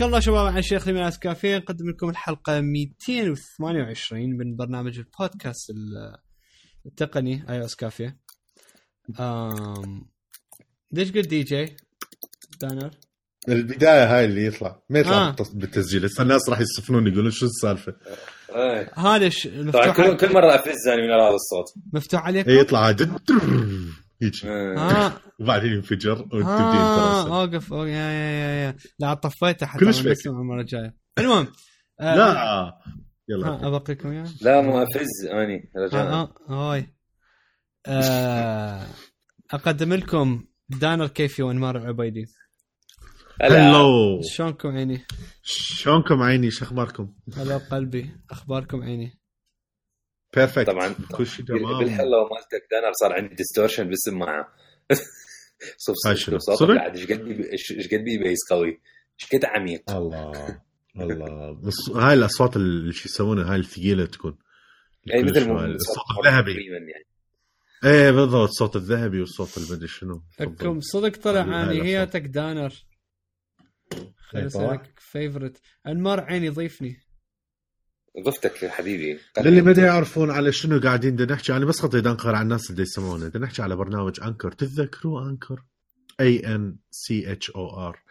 حياك الله شباب عن شيخ لمياس كافية. نقدم لكم الحلقة 228 من برنامج البودكاست ال- التقني اي اس كافية. ليش قلت دي جي؟ دانر البداية هاي اللي يطلع. ما يطلع آه. بالتسجيل. هسه الناس راح يصفنون يقولون شو السالفة؟ إيه. هذا مفتوح كل كل مرة أفز أنا من هذا الصوت. مفتوح عليك يطلع عاد. هيك. وبعدين ينفجر وتبدي آه أوقف أوه، يا يا يا يا. لا طفيته حتى كلش فيك. المرة الجاية. المهم آه لا. يلا. ابقيكم إياه. لا مو أفز. أني رجاء آه هاي. آه أقدم لكم دانر كيفي وانمار العبيدي هلو. شلونكم عيني؟ شلونكم عيني؟ شو أخباركم؟ هلا بقلبي أخباركم عيني؟ perfect طبعا. كل شيء تمام. بالحلو مالتك دانر صار عندي distortion بالسماعه؟ صوت صدق؟ بعد إيش قد إيش قد بي bass قوي؟ إيش قد عميق؟ الله الله. بس هاي الأصوات اللي شو يسمونها هاي الثقيلة تكون. اي مثل الصوت صوت الذهبي. يعني. إيه بالضبط الصوت الذهبي والصوت المدري شنو. لكم صدق طلع عن. نهايتك دانر. خليني طبعا. أسألك favorite أنمار عيني ضيفني. ضفتك يا حبيبي. للي ما يعرفون على شنو قاعدين بدنا نحكي أنا بس خطيت Anchor على الناس اللي يسمعونا بدنا نحكي على برنامج Anchor. تتذكروا Anchor؟ A N C H O R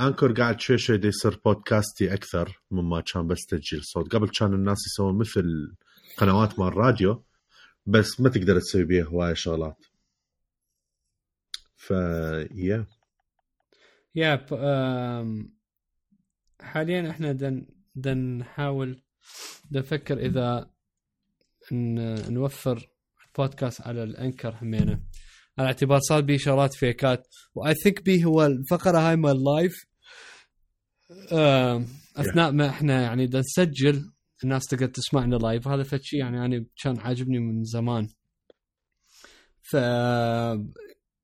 Anchor قاعد شوي شوي يصير بودكاستي أكثر مما كان بس تسجيل صوت. قبل كان الناس يسوون مثل قنوات مال راديو بس ما تقدر تسوي بيها هواي شغلات. ف يا Yup um، حاليا إحنا دن دن نحاول نفكر إذا نوفر البودكاست على ال Anchor همينة. على اعتبار صار بي شغلات فيكات. و I think بي هو الفقرة هاي مال live أثناء ما إحنا يعني دا نسجل الناس تقدر تسمعنا لايف هذا فد شيء يعني أنا كان عاجبني من زمان. ف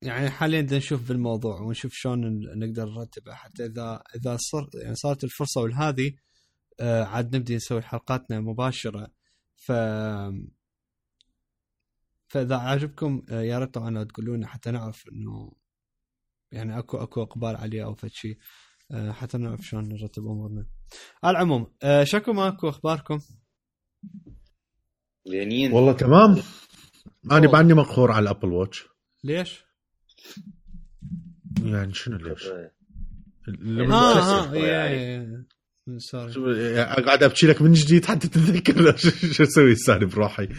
يعني حاليا بدنا نشوف بالموضوع ونشوف شلون نقدر نرتبه. حتى إذا إذا صار يعني صارت الفرصة والهذه آه عاد نبدي نسوي حلقاتنا مباشرة ف فإذا عجبكم آه يا ريت طبعا لو تقولون لنا حتى نعرف إنه يعني اكو أكو إقبال عليه أو فد شيء آه حتى نعرف شلون نرتب أمورنا. على العموم آه شكو ماكو أخباركم؟ لينين والله تمام أنا بعدني مقهور على ال Apple Watch ليش؟ يعني شنو ليش؟ لما ها ها يعني. شو- قاعد أبكي لك من جديد حتى تتذكر شو شو أسوي السالي بروحي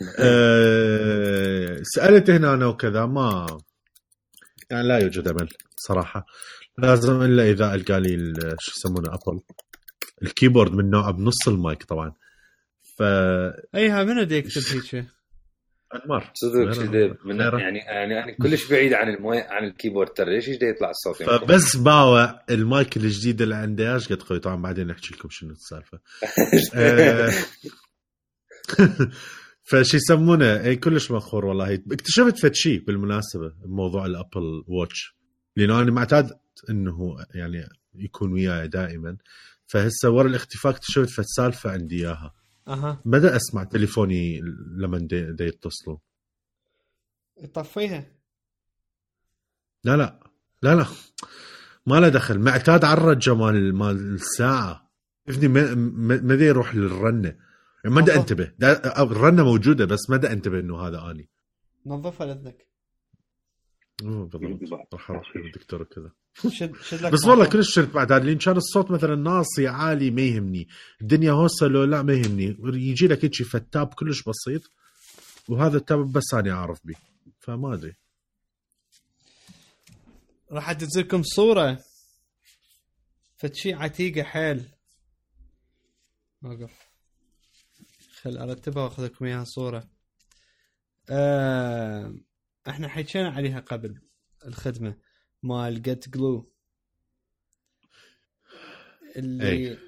أه، سألت هنا أنا وكذا ما يعني لا يوجد أمل صراحة. لازم إلا إذا ألقى لي ال- شو يسمونه Apple. ال keyboard من نوع بنص المايك طبعا. ف إيها منو يكتب هيك؟ صدق انمار غيره- كذا. يعني يعني أنا كلش بعيد عن الموي عن ال keyboard ترى ليش إيش يطلع الصوت؟ يعني؟ فبس باوع المايك الجديد اللي عنده إيش قد قوي؟ طبعا بعدين نحكي لكم شنو السالفة. آه، فشي يسمونه اي كلش مخور والله. اكتشفت فد شيء بالمناسبة بموضوع ال Apple Watch لأنه أنا معتاد إنه يعني يكون وياي دائما. فهسه ورا الاختفاء اكتشفت فد سالفة عندي إياها. أها. بدا أسمع تليفوني لما دي, دي يتصلوا طفيها لا لا لا لا. ما له دخل. معتاد على الرجة مال مال الساعة. ابني ما دا يروح للرنة. يعني ما دا. أنتبه. دا الرنة موجودة بس ما دا أنتبه إنه هذا اني نظفها لاذنك بالضبط راح أروح للدكتور وكذا. شد شد لك بس والله. كلش شرت بعد هذا لأن كان الصوت مثلا ناصي عالي ما يهمني. الدنيا هوسه لو لا ما يهمني. يجي لك هيك فتاب كلش بسيط وهذا التاب بس أنا أعرف به. فما أدري. راح أدز لكم صورة. فد شي عتيقه حيل. وقف خل أرتبها واخذ لكم إياها صورة. آه إحنا حكينا عليها قبل الخدمة. مال جيت جلو اللي أي.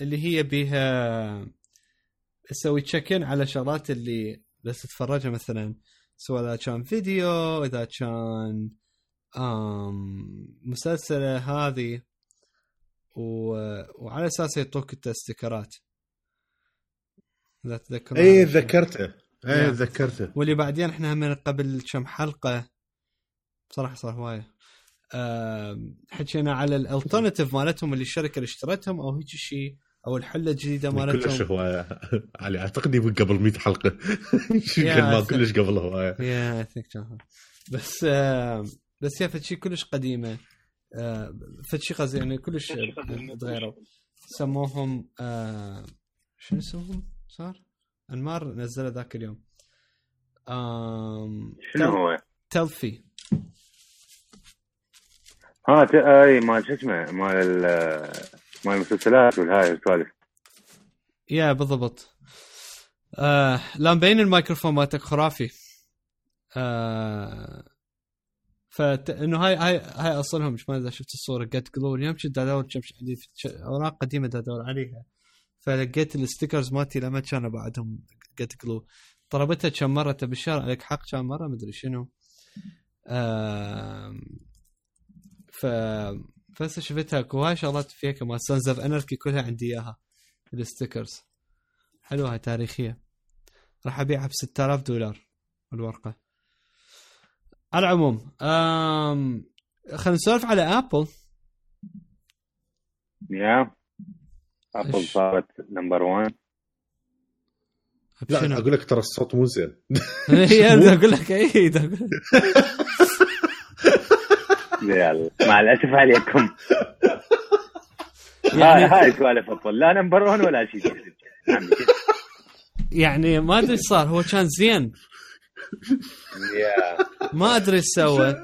اللي هي بيها تسوي تشيك ان على شغلات اللي بس تتفرجها مثلا سواء إذا كان فيديو إذا كان آم مسلسله هذه و... وعلى أساس يعطوك انت sticker ات إذا تذكرون اي. تذكرته اي نعم. تذكرته واللي بعدين إحنا هم قبل كم حلقة بصراحة صار هوايه حكينا على ال alternative مالتهم اللي الشركة اللي اشترتهم أو هيك شيء أو الحلة الجديدة كلش مالتهم. هواية. علي أعتقد يمكن قبل 100 حلقة. يمكن ما I think- كلش قبل هواية. Yeah بس um، بس yeah فد شيء كلش قديمة. فد شيء قصدي يعني كلش تغيروا سموهم شنو اسمهم صار؟ أنمار نزله ذاك اليوم. شنو هو؟ Telfie. ت- أي مال شو اسمه مال ال- مال المسلسلات والهاي السوالف Yeah بالضبط. آه لا مبين الميكروفون مالتك خرافي. آه فت... إنه هاي هاي هاي أصلهم ما إذا شفت الصورة GetGlue اليوم كنت ادور كم أوراق قديمة ادور عليها. فلقيت ال stickers مالتي لما كانوا بعدهم GetGlue طلبتها كم مرة تبي بالشهر عليك حق كم مرة؟ مدري شنو. آه ف بس شفتها وهاي شغلات فيها كمان Sons of Anarchy كلها عندي إياها. ال stickers حلوة تاريخية. راح أبيعها ب 6000 دولار الورقة. على العموم أم... خلينا نسولف على ابل يا. ابل؟ صارت number 1 لا؟ أقول لك ترى الصوت مو زين. بدي أقول لك اي. يلا. مع الأسف عليكم. هاي يعني هاي سوالف Apple لا number 1 ولا شيء. يعني ما أدري إيش صار. هو كان زين. ما أدري إيش سوى.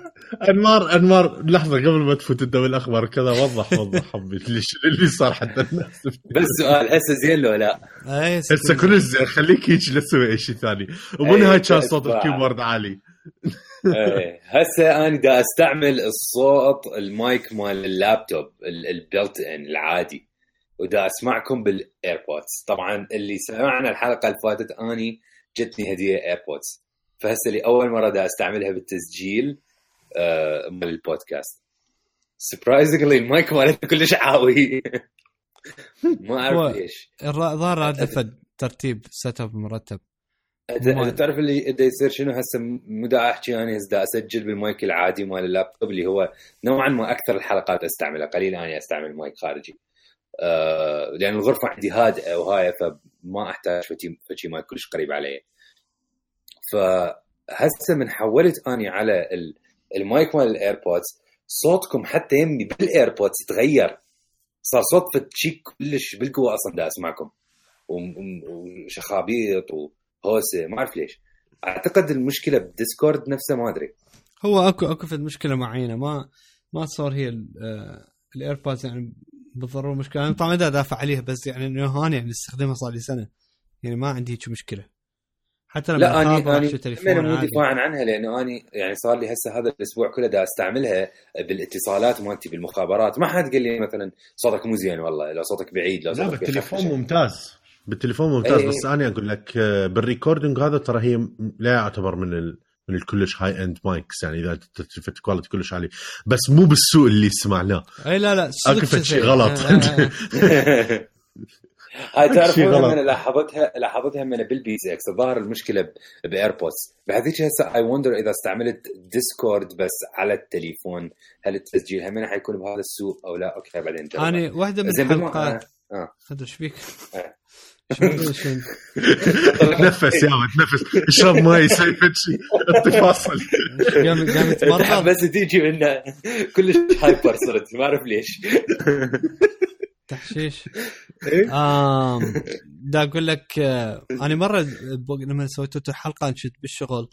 انمار أنمار لحظة قبل ما تفوت انت بالاخبار كذا وضح وضح حبي ليش اللي صار حتى الناس. بس سؤال هسه زين لو لا. هسه كل زين. خليك هيك لا تسوي أي شيء ثاني. ومن أي، هاي كان صوت. ال keyboard عالي. إيه، هسه أنا دا أستعمل الصوت المايك مال اللابتوب ال- ال built-in العادي ودا أسمعكم بال AirPods طبعا اللي سمعنا الحلقة اللي فاتت أني جتني هدية AirPods فهسه لاول مرة دا أستعملها بالتسجيل آه، مال البودكاست. surprisingly ال mic مالته كلش عاوي. ما أعرف ليش. الظاهر هذا ترتيب setup مرتب. أنت تعرف اللي دا يصير شنو هسه مو دا أحكي أنا دا أسجل بالمايك العادي مال اللابتوب اللي هو نوعا ما أكثر الحلقات أستعملها قليل أنا أستعمل مايك خارجي. آه لأن الغرفة عندي هادئة وهاي فما أحتاج فتي مايك كلش قريب علي. فهسه من حولت أني على ال- المايك مال ال AirPods صوتكم حتى يمي بال AirPods تغير. صار صوت فتشي كلش بالقوة أصلا دا أسمعكم. وم- وم- وهوسه ما أعرف ليش. أعتقد المشكلة بال Discord نفسه ما أدري. هو أكو أكو فد مشكلة معينة ما ما صار هي ال AirPods يعني بالضروره مشكلة. أنا طبعا أدافع عليها بس يعني إنه أنا يعني استخدمها صار لي سنة. يعني ما عندي هيك مشكلة. حتى لما لا اني اني مو. دفاعا عنها لأنه اني يعني صار لي هسه هذا الأسبوع كله دا أستعملها بالاتصالات مالتي بالمخابرات. ما حد قال لي مثلا صوتك مو زين والله لو صوتك بعيد لو لا صوتك بالتليفون بيخفش. ممتاز. بالتليفون ممتاز إيه. بس أنا أقول لك آه، بال recording هذا ترى هي لا يعتبر من ال من الكلش high end mics يعني إذا تلفت quality كلش عالي بس مو بالسوء اللي سمعناه اي لا لا فد شيء. غلط. آه، آه، آه. هاي تعرفون. أنا لاحظتها لاحظتها من بال BeatsX الظاهر المشكلة ب AirPods بحيث هسه I wonder إذا استعملت Discord بس على التليفون هل التسجيل هم حيكون بهذا السوء أو لا okay بعدين. أنا واحدة من الحلقات آه. خذ إيش فيك؟ آه. تنفس يا ولد تنفس. اشرب ماي يسوي فد شيء تفاصل قام قام يتمرض بس تيجي منه كلش hyper صرت ما أعرف ليش. تحشيش. إيه؟ آم دا أقول لك آه، أنا مرة لما سويت حلقة كنت بالشغل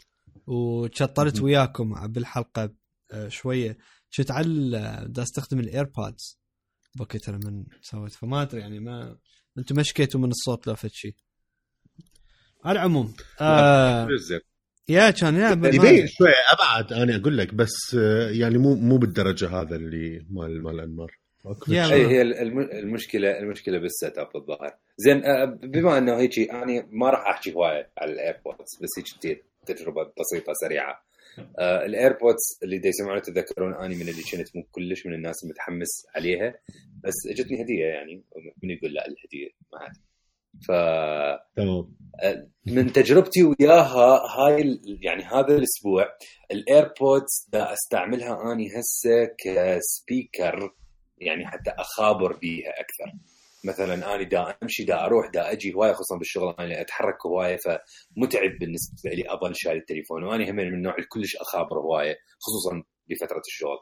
واشتركت وياكم بالحلقة آه، شوية. كنت على ال- دا أستخدم ال AirPods بوقتها لما سويت فما أدري يعني ما أنتم ما شكيتوا من الصوت لو فد شيء على العموم آه يا كان يا يبين شوي أبعد أنا أقول لك بس آه، يعني مو مو بالدرجة هذا اللي مال مال أنمار. هي الم- المشكلة المشكلة ب setup الظاهر. زين آه، بما أنه هيك أنا ما راح أحكي هواية على ال AirPods بس هيك تجربة بسيطة سريعة. آه ال AirPods اللي دا يسمعون تتذكرون اني من اللي كنت مو كلش من الناس المتحمس عليها. بس اجتني هدية يعني من يقول لا الهدية؟ ما عاد. ف تمام. من تجربتي وياها هاي يعني هذا الأسبوع ال AirPods دا أستعملها أني هسه ك speaker يعني حتى أخابر بيها أكثر. مثلا أنا دا أمشي دا أروح دا أجي هواية خصوصا بالشغل أنا أتحرك هوايه فمتعب بالنسبة لي اظل شايل التليفون. وأنا هم من النوع اللي كلش أخابر هواية خصوصا بفترة الشغل.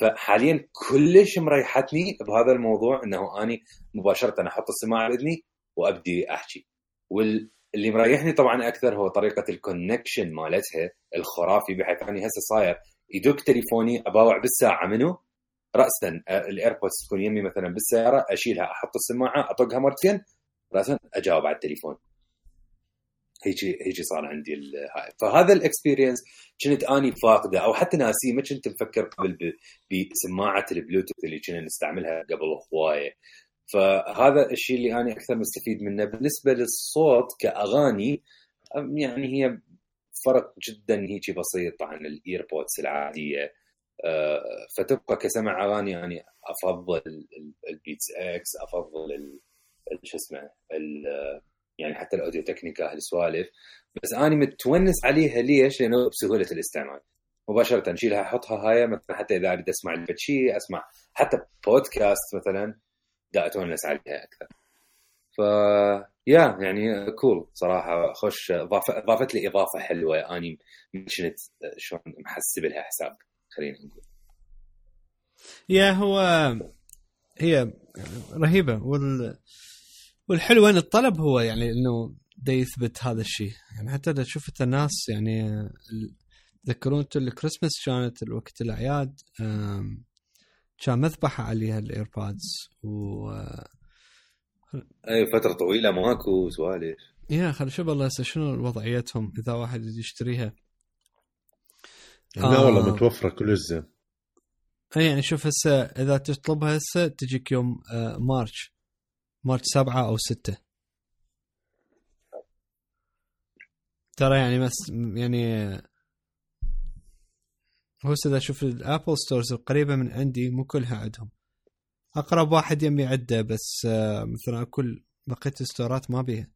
فحاليا كلش مريحتني بهذا الموضوع إنه أني مباشرة أحط السماعة باذني وأبدي أحكي. واللي مريحني طبعا أكثر هو طريقة ال connection مالتها الخرافي بحيث أني هسه صاير يدق تليفوني أباوع بالساعة منه راسا آه، ال AirPods تكون يمي مثلا بالسيارة أشيلها أحط السماعة أطقها مرتين راسا أجاوب على التليفون. هيجي هيجي صار عندي هاي. فهذا ال experience كنت أني فاقده أو حتى ناسية ما كنت مفكر قبل بسماعة البلوتوث اللي كنا نستعملها قبل هواية. فهذا الشيء اللي أنا أكثر مستفيد منه. بالنسبة للصوت كأغاني يعني هي فرق جدا هيك بسيط عن ال EarPods العادية. أه، فتبقى كسمع أغاني يعني أفضل ال- Beats X أفضل شو اسمه يعني حتى الأوديو تكنيكا هالسوالف. بس أنا متونس عليها ليش؟ لأنه بسهولة الاستعمال. مباشرة نشيلها احطها هاي مثلا حتى إذا أريد أسمع البتشي أسمع حتى بودكاست مثلا دا أتونس عليها أكثر. ف يا يعني كول صراحة. خوش اضافه اضافت لي إضافة حلوة. أني ما كنت شلون محسب لها حساب خلينا نقول. يا هو هي رهيبة. وال والحلو وين الطلب هو يعني إنه دا يثبت هذا الشيء. يعني حتى إذا شفت الناس يعني تذكرون أنتم الكريسماس كانت الوقت الأعياد كان مذبحة عليها الايربادز و أي فترة طويلة ماكو سوالف يا خل شوف والله هسه شنو وضعيتهم إذا واحد يشتريها؟ لا آه. والله متوفرة كل زين أي يعني شوف هسه إذا تطلبها هسه تجيك يوم آه، March. March سبعة أو ستة. ترى يعني مس يعني هو اذا أشوف ال Apple Stores القريبة من عندي مو كلها عندهم. أقرب واحد يمي عنده بس آه، مثلا اكل بقية الستورات ما بيها.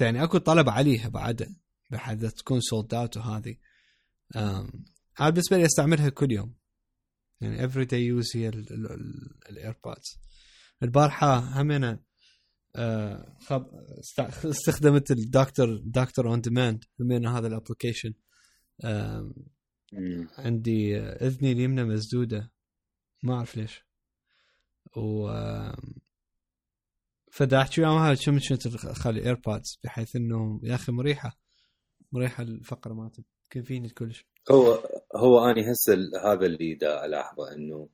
يعني أكو طلب عليها بعد بحيث تكون sold out وهذه أنا بالنسبة لي أستعملها كل يوم. يعني every day use هي ال AirPods البارحة هم أنا آه، خب است- استخدمت ال Doctor Doctor On Demand همين هذا ال application عندي آه، إذني اليمنى مسدودة. ما أعرف ليش. و فدا احكي وياهم. كم كنت اخلي AirPods بحيث انه يا أخي مريحة. مريحة الفقرة مالتها convenient كلش هو هو اني هسه هذا اللي دا ألاحظه إنه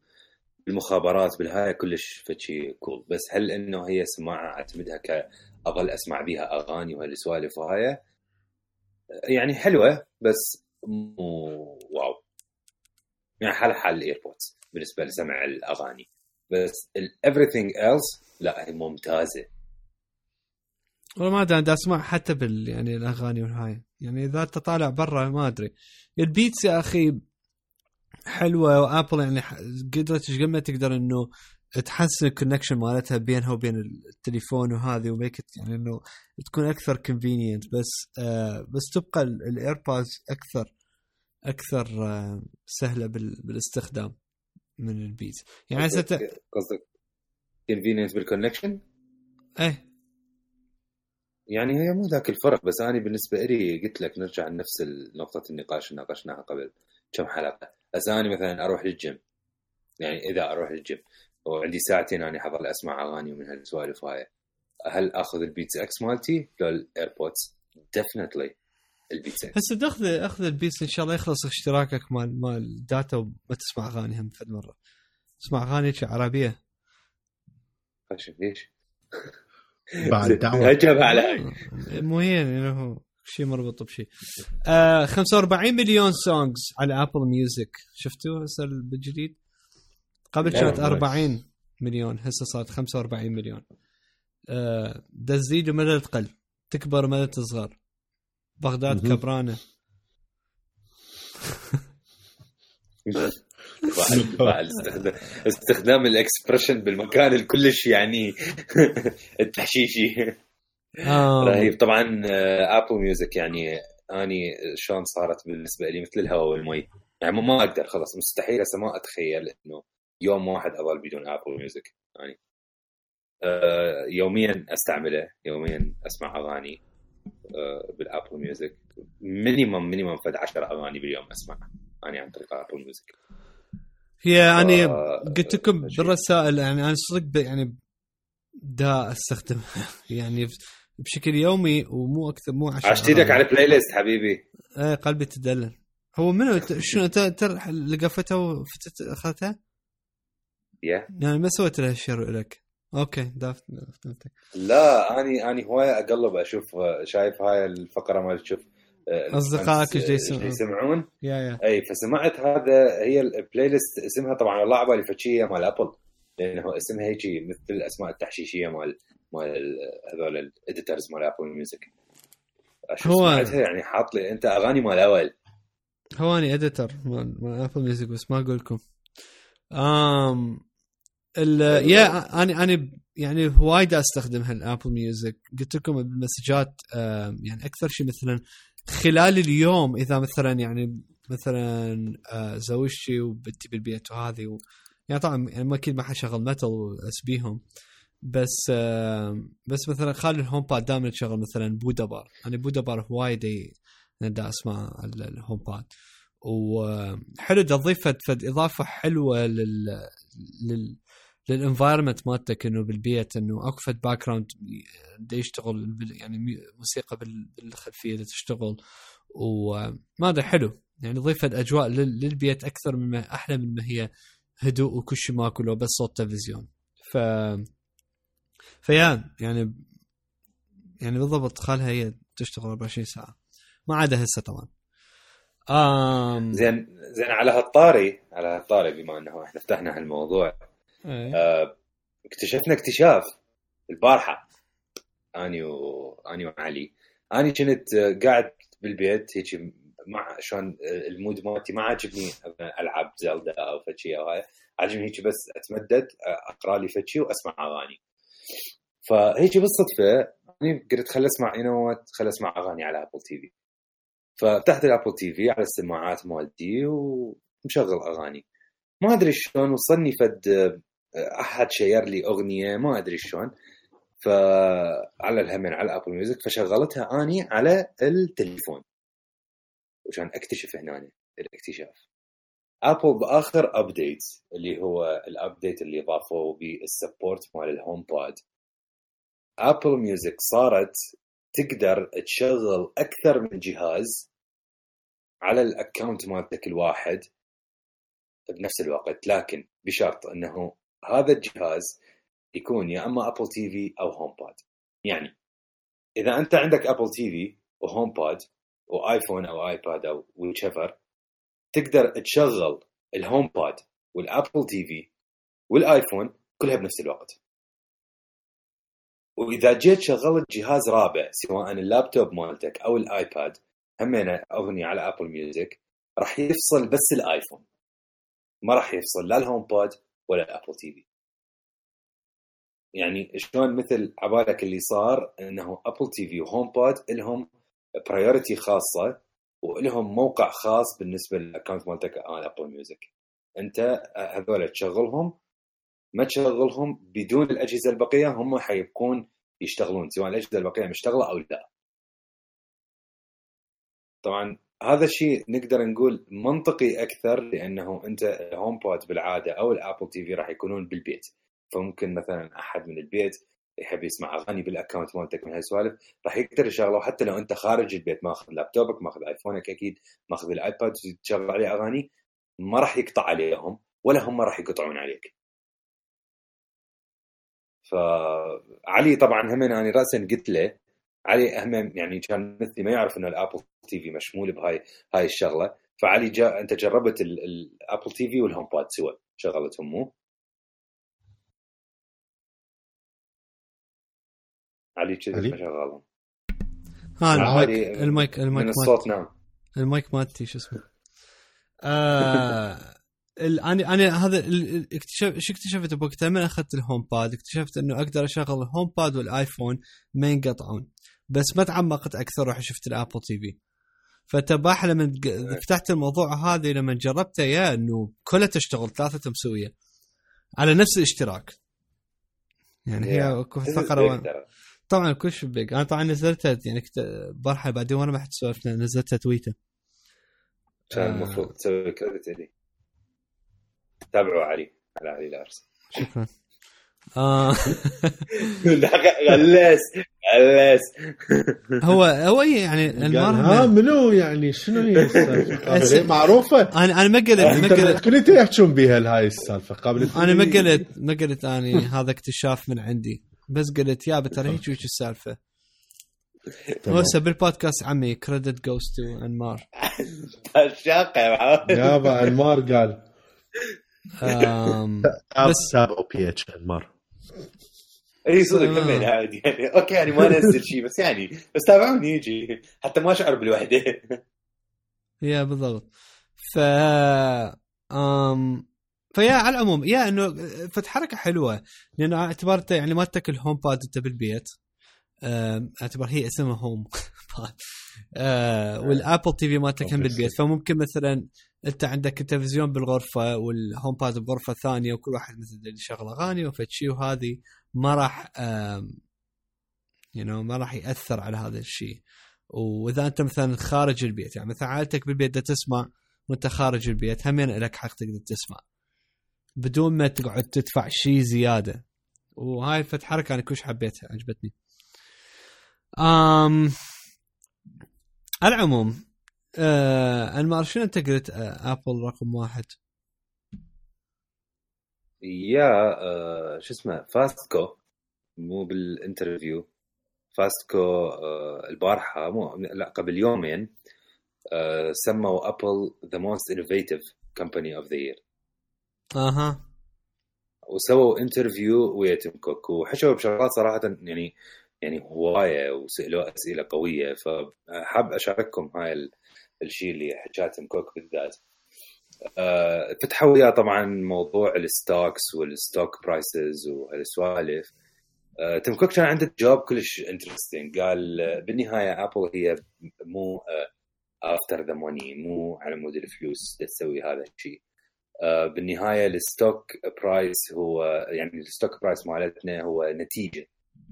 المخابرات بالهاي كلش فد شي cool بس هل إنه هي سماعة أعتمدها كاظل أسمع بيها أغاني وهالسوالف وهاي؟ يعني حلوة بس مو واو. يعني حال حال ال EarPods بالنسبة لسمع الأغاني. بس everything else لا هي ممتازة. والله ما أدري دا أسمع حتى بال يعني الأغاني والهاي. يعني إذا أنت طالع برا ما أدري. ال Beats يا أخي حلوة و Apple يعني قدرت إيش قد ما تقدر إنه تحسن ال connection مالتها بينها وبين التليفون وهذه و make يعني إنه تكون أكثر convenient بس آه بس تبقى ال AirPods أكثر أكثر آه سهلة بال بالاستخدام من ال Beats يعني هسه ت- قصدك convenience بال connection إيه. يعني هي مو ذاك الفرق بس أنا بالنسبة لي قلت لك نرجع لنفس نقطة النقاش اللي ناقشناها قبل كم حلقة. بس أنا مثلا أروح للجيم. يعني إذا أروح للجيم. وعندي ساعتين أنا حظل اسمع أغاني ومن هالسوالف هاي. هل آخذ ال BeatsX مالتي لو ال AirPods definitely ال BeatsX. هسه تاخذ أخذ ال Beats إن شاء الله يخلص اشتراكك مال مال ال data وما تسمع أغاني هم فد مرة. تسمع أغاني عربية؟ ليش؟ بعد دعوة. هجم على مو هي يعني هو. شيء مربوط بشيء آه 45 مليون سونجز على ابل ميوزك شفتوا هسه بالجديد؟ قبل كانت نايس. 40 مليون هسه صارت 45 مليون. آه تزيد ومدى تقل. تكبر مدى تصغر. بغداد. كبرانة. استخدام ال expression بالمكان الكلش يعني التحشيشي. رهيب. طبعا Apple Music يعني أني شلون صارت بالنسبة لي مثل الهواء والمي. يعني ما- أقدر خلاص مستحيل هسه ما أتخيل إنه يوم واحد أظل بدون Apple Music يعني آه، يوميا أستعمله يوميا أسمع أغاني آه، بال Apple Music minimum minimum فد 10 أغاني باليوم أسمع اني عن طريق Apple Music هي يعني آه، قلت لكم. بالرسائل يعني أنا صدق يعني دا أستخدمها. يعني بشكل يومي ومو أكثر مو عشان عاشت إيدك على ال play list حبيبي. إيه قلبي تدلل. هو منو؟ شنو؟ انت أنت لقفتها وفتت اخذتها؟ yeah يعني ما سويت لها share لك. okay دافت فهمتك لا اني أني هواي أقلب أشوف شايف هاي الفقرة مال تشوف آه، أصدقائك إيش آه، دا يسمعون. يسمعون؟ yeah yeah. أي فسمعت هذا هي ال playlist اسمها طبعا والله على بالي مال Apple لأنه اسمها هيك مثل الاسماء التحشيشية مال مال ال- هذول ال editors مال Apple Music هو- يعني حاط لي أنت أغاني مال أول. هو اني editor مال مال Apple Music بس ما أقول لكم. امم ال yeah أنا أنا يعني وايد استخدمها ال Apple Music قلت لكم بالمسجات يعني أكثر شيء مثلا خلال اليوم إذا مثلا يعني مثلا آه، زوجتي وبنتي بالبيت وهذه و يعني طبعا يعني ما أكيد ما حشغل metal وأسبيهم. بس آم، بس مثلا خالي ال HomePod دائما تشغل مثلا Buddha Bar أنا Buddha Bar وايد ي- دا اسمع ال- ال HomePod وحلو تضيف إضافة حلوة لل لل لل environment مالتك إنه بالبيت إنه أكو فد background يشتغل يعني موسيقى بال- بالخلفية دا تشتغل. وما ادري حلو. يعني ضيف فد أجواء لل- للبيت أكثر مما أحلى من ما هي هدوء وكل شيء ماكو لو بس صوت تلفزيون. ف فيا يعني يعني بالضبط خالها هي تشتغل 24 ساعة. ما عدا هسه طبعا. آم زين زين على هالطاري على هالطاري بما إنه إحنا فتحنا هالموضوع إيه. آه، اكتشفنا اكتشاف البارحة. أني واني وعلي. أني كنت آه، قاعد بالبيت هيك مع شلون ال mood مالتي ما عاجبني ألعب Zelda أو فشي أو هاي. عاجبني هيك بس أتمدد آه، أقرأ لي فشي وأسمع أغاني. فهيك بالصدفة أني قلت خل أسمع يو خل أسمع أغاني على Apple TV ففتحت ال Apple TV على السماعات مالتي ومشغل أغاني. ما أدري شلون وصلني فد آه، أحد share لي أغنية ما أدري شلون. فعلى الهمن على Apple Music فشغلتها أني على التليفون. وعشان أكتشف هنا الاكتشاف. Apple بآخر update اللي هو ال update اللي ضافوه بال support مال ال HomePod Apple Music صارت تقدر تشغل أكثر من جهاز على ال account مالتك الواحد بنفس الوقت لكن بشرط إنه هذا الجهاز يكون يا أما Apple TV أو HomePod يعني إذا أنت عندك Apple TV و HomePod و iPhone أو iPad أو Watch تقدر تشغل ال HomePod وال Apple TV وال iPhone كلها بنفس الوقت. وإذا جيت شغلت جهاز رابع سواء اللابتوب مالتك أو ال iPad همينة اغني على Apple Music راح يفصل بس ال iPhone. ما راح يفصل لا ال HomePod ولا ال Apple TV يعني شلون مثل عبالك اللي صار إنه Apple TV و HomePod لهم priority خاصة ولهم موقع خاص بالنسبة لل account مالتك على Apple Music أنت هذول تشغلهم ما تشغلهم بدون الأجهزة البقية؟ هم حيبقون يشتغلون سواء الأجهزة البقية مشتغلة أو لا. طبعا هذا الشيء نقدر نقول منطقي أكثر لأنه أنت ال HomePod بالعادة أو ال Apple TV راح يكونون بالبيت. فممكن مثلا أحد من البيت يحب يسمع أغاني بال account مالتك من هالسوالف راح يقدر يشغله. حتى لو أنت خارج البيت ماخذ لابتوبك ماخذ iPhone ك أكيد ماخذ ال iPad تشغل عليه أغاني ما راح يقطع عليهم ولا هم راح يقطعون عليك. فعلي طبعا هم أنا راسا قلت له علي هم يعني كان مثلي ما يعرف إنه ال Apple TV مشمول بهاي هاي الشغلة. فعلي جاء أنت جربت ال Apple TV وال HomePod سوا شغلتهم مو؟ علي؟ ما شغالهم ها المايك علي ال mic ال mic من مال- الصوت نعم. المايك مالتي شو اسمه. آه أنا أنا هذا اكتشف شو اكتشفت بوقتها من أخذت ال HomePod اكتشفت إنه أقدر أشغل ال HomePod وال iPhone ما ينقطعون. بس ما تعمقت أكثر رحت شفت ال Apple TV. فتباح لما ج- فتحت الموضوع هذا لما جربته yeah إنه كلها تشتغل ثلاثة مسوية. على نفس الاشتراك. يعني هي فقرة ترى. طبعا كل شيء بيج أنا طبعا نزلتها يعني كنت بارحه بعدين وأنا ما حد سولفنا نزلتها تويتر. كان آه. المفروض تسوي كريدت لي تابعوا علي على علي لارس شكرا. آه. غلس غلس هو هو يعني؟ قال المره ها منو يعني؟ شنو هي السالفة؟ معروفة؟ أنا أنا ما قلت ما قلت. كنت يحجون بها هاي السالفة قبل أنا ما قلت ما قلت أني هذا اكتشاف من عندي. بس قلت يا ترى هيك ويش السالفة. هسه بالبودكاست عمي كريدت جوز تو انمار شاقه يا. يابا أنمار قال. بس بس- تاب أو بي إتش انمار إي صدق آه. همين عادي يعني. أوكي يعني ما انزل شيء بس يعني بس تابعوني يجي. حتى ما اشعر بالوحدة. يا بالضبط. ف آم فيا على العموم يا إنه فت حركة حلوة لأنه اعتبرته يعني مالتك ال HomePod انت بالبيت أم، اعتبر هي اسمها home وال Apple TV مالتك هم بالبيت. فممكن مثلا انت عندك التلفزيون بالغرفة وال HomePod بغرفه ثانية وكل واحد مثلا يشغل أغاني وفد شي وهذه ما راح you know ما راح يأثر على هذا الشيء وإذا أنت مثلا خارج البيت يعني مثلا عائلتك بالبيت دا تسمع وأنت خارج البيت همين لك حق تقدر تسمع. بدون ما تقعد تدفع شيء زيادة. وهاي فد حركة أنا كلش حبيتها عجبتني. امم على العموم آه انمار شنو أنت قلت آه Apple رقم واحد؟ yeah آه، شو اسمه Fast Co مو بال interview Fast Co آه، البارحة مو لا قبل يومين آه، سموا Apple the most innovative company of the year أها. وسووا interview ويا تيم كوك وحشوا بشغلات صراحة يعني يعني هواية وسالوه أسئلة قوية فحاب أشارككم هاي ال- الشيء اللي حكاه تيم كوك بالذات. آه، فتحوا وياه طبعا موضوع ال stocks وال stock prices وهالسوالف تيم كوك كان عنده جواب كلش interesting قال بالنهاية Apple هي مو after the money مو على مود الفلوس تسوي هذا الشيء آه، بالنهاية ال stock price هو يعني ال stock price مالتنا هو نتيجة.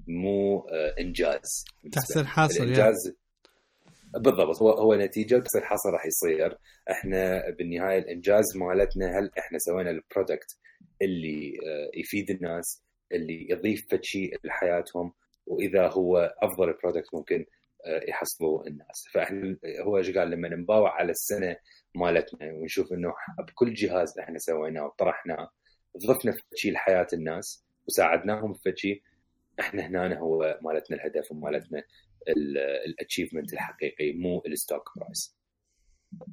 مو آه، إنجاز. تحصيل حاصل الإنجاز بالضبط هو هو نتيجة بس الحصل راح يصير. إحنا بالنهاية الإنجاز مالتنا هل إحنا سوينا ال product اللي آه، يفيد الناس اللي يضيف شيء لحياتهم وإذا هو أفضل product ممكن آه، يحصلوه الناس. فإحنا هو إيش قال؟ لما نباوع على السنة مالتنا ونشوف إنه بكل جهاز إحنا سويناه وطرحناه ضفنا شيء لحياة الناس وساعدناهم في شيء إحنا هنا هو مالتنا الهدف ومالتنا ال achievement الحقيقي مو ال stock price.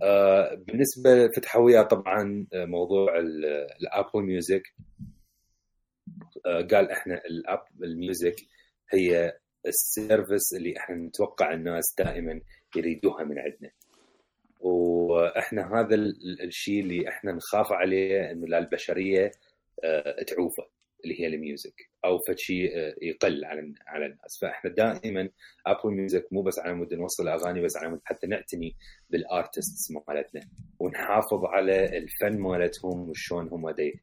آه بالنسبة فتحوا وياه طبعا آه، موضوع ال- ال Apple Music آه قال إحنا ال Apple Music هي ال service اللي إحنا نتوقع الناس دائما يريدوها من عندنا. وإحنا هذا ال- الشيء اللي إحنا نخاف عليه إنه لا البشرية آه، تعوفه اللي هي ال music أو فد شيء آه، يقل على على الناس. فإحنا دائما Apple Music مو بس على مود نوصل أغاني بس على مود حتى نعتني بال artists مالتنا ونحافظ على الفن مالتهم وشلون هم دي,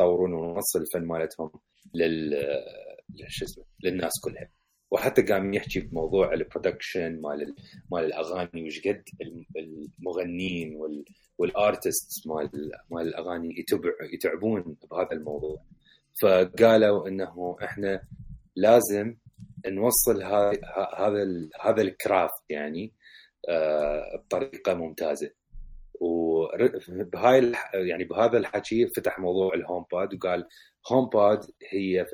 ونوصل الفن مالتهم لل لل- شو اسمه للناس كلها. وحتى قام يحكي بموضوع ال production مال ال- مال الأغاني وش قد الم- المغنيين وال وال artist مال مال الأغاني يتعبون بهذا الموضوع. فقالوا إنه إحنا لازم نوصل هذا هذا ال craft يعني آه، بطريقة ممتازة. وبهاي يعني بهذا الحكي فتح موضوع ال HomePod وقال HomePod هي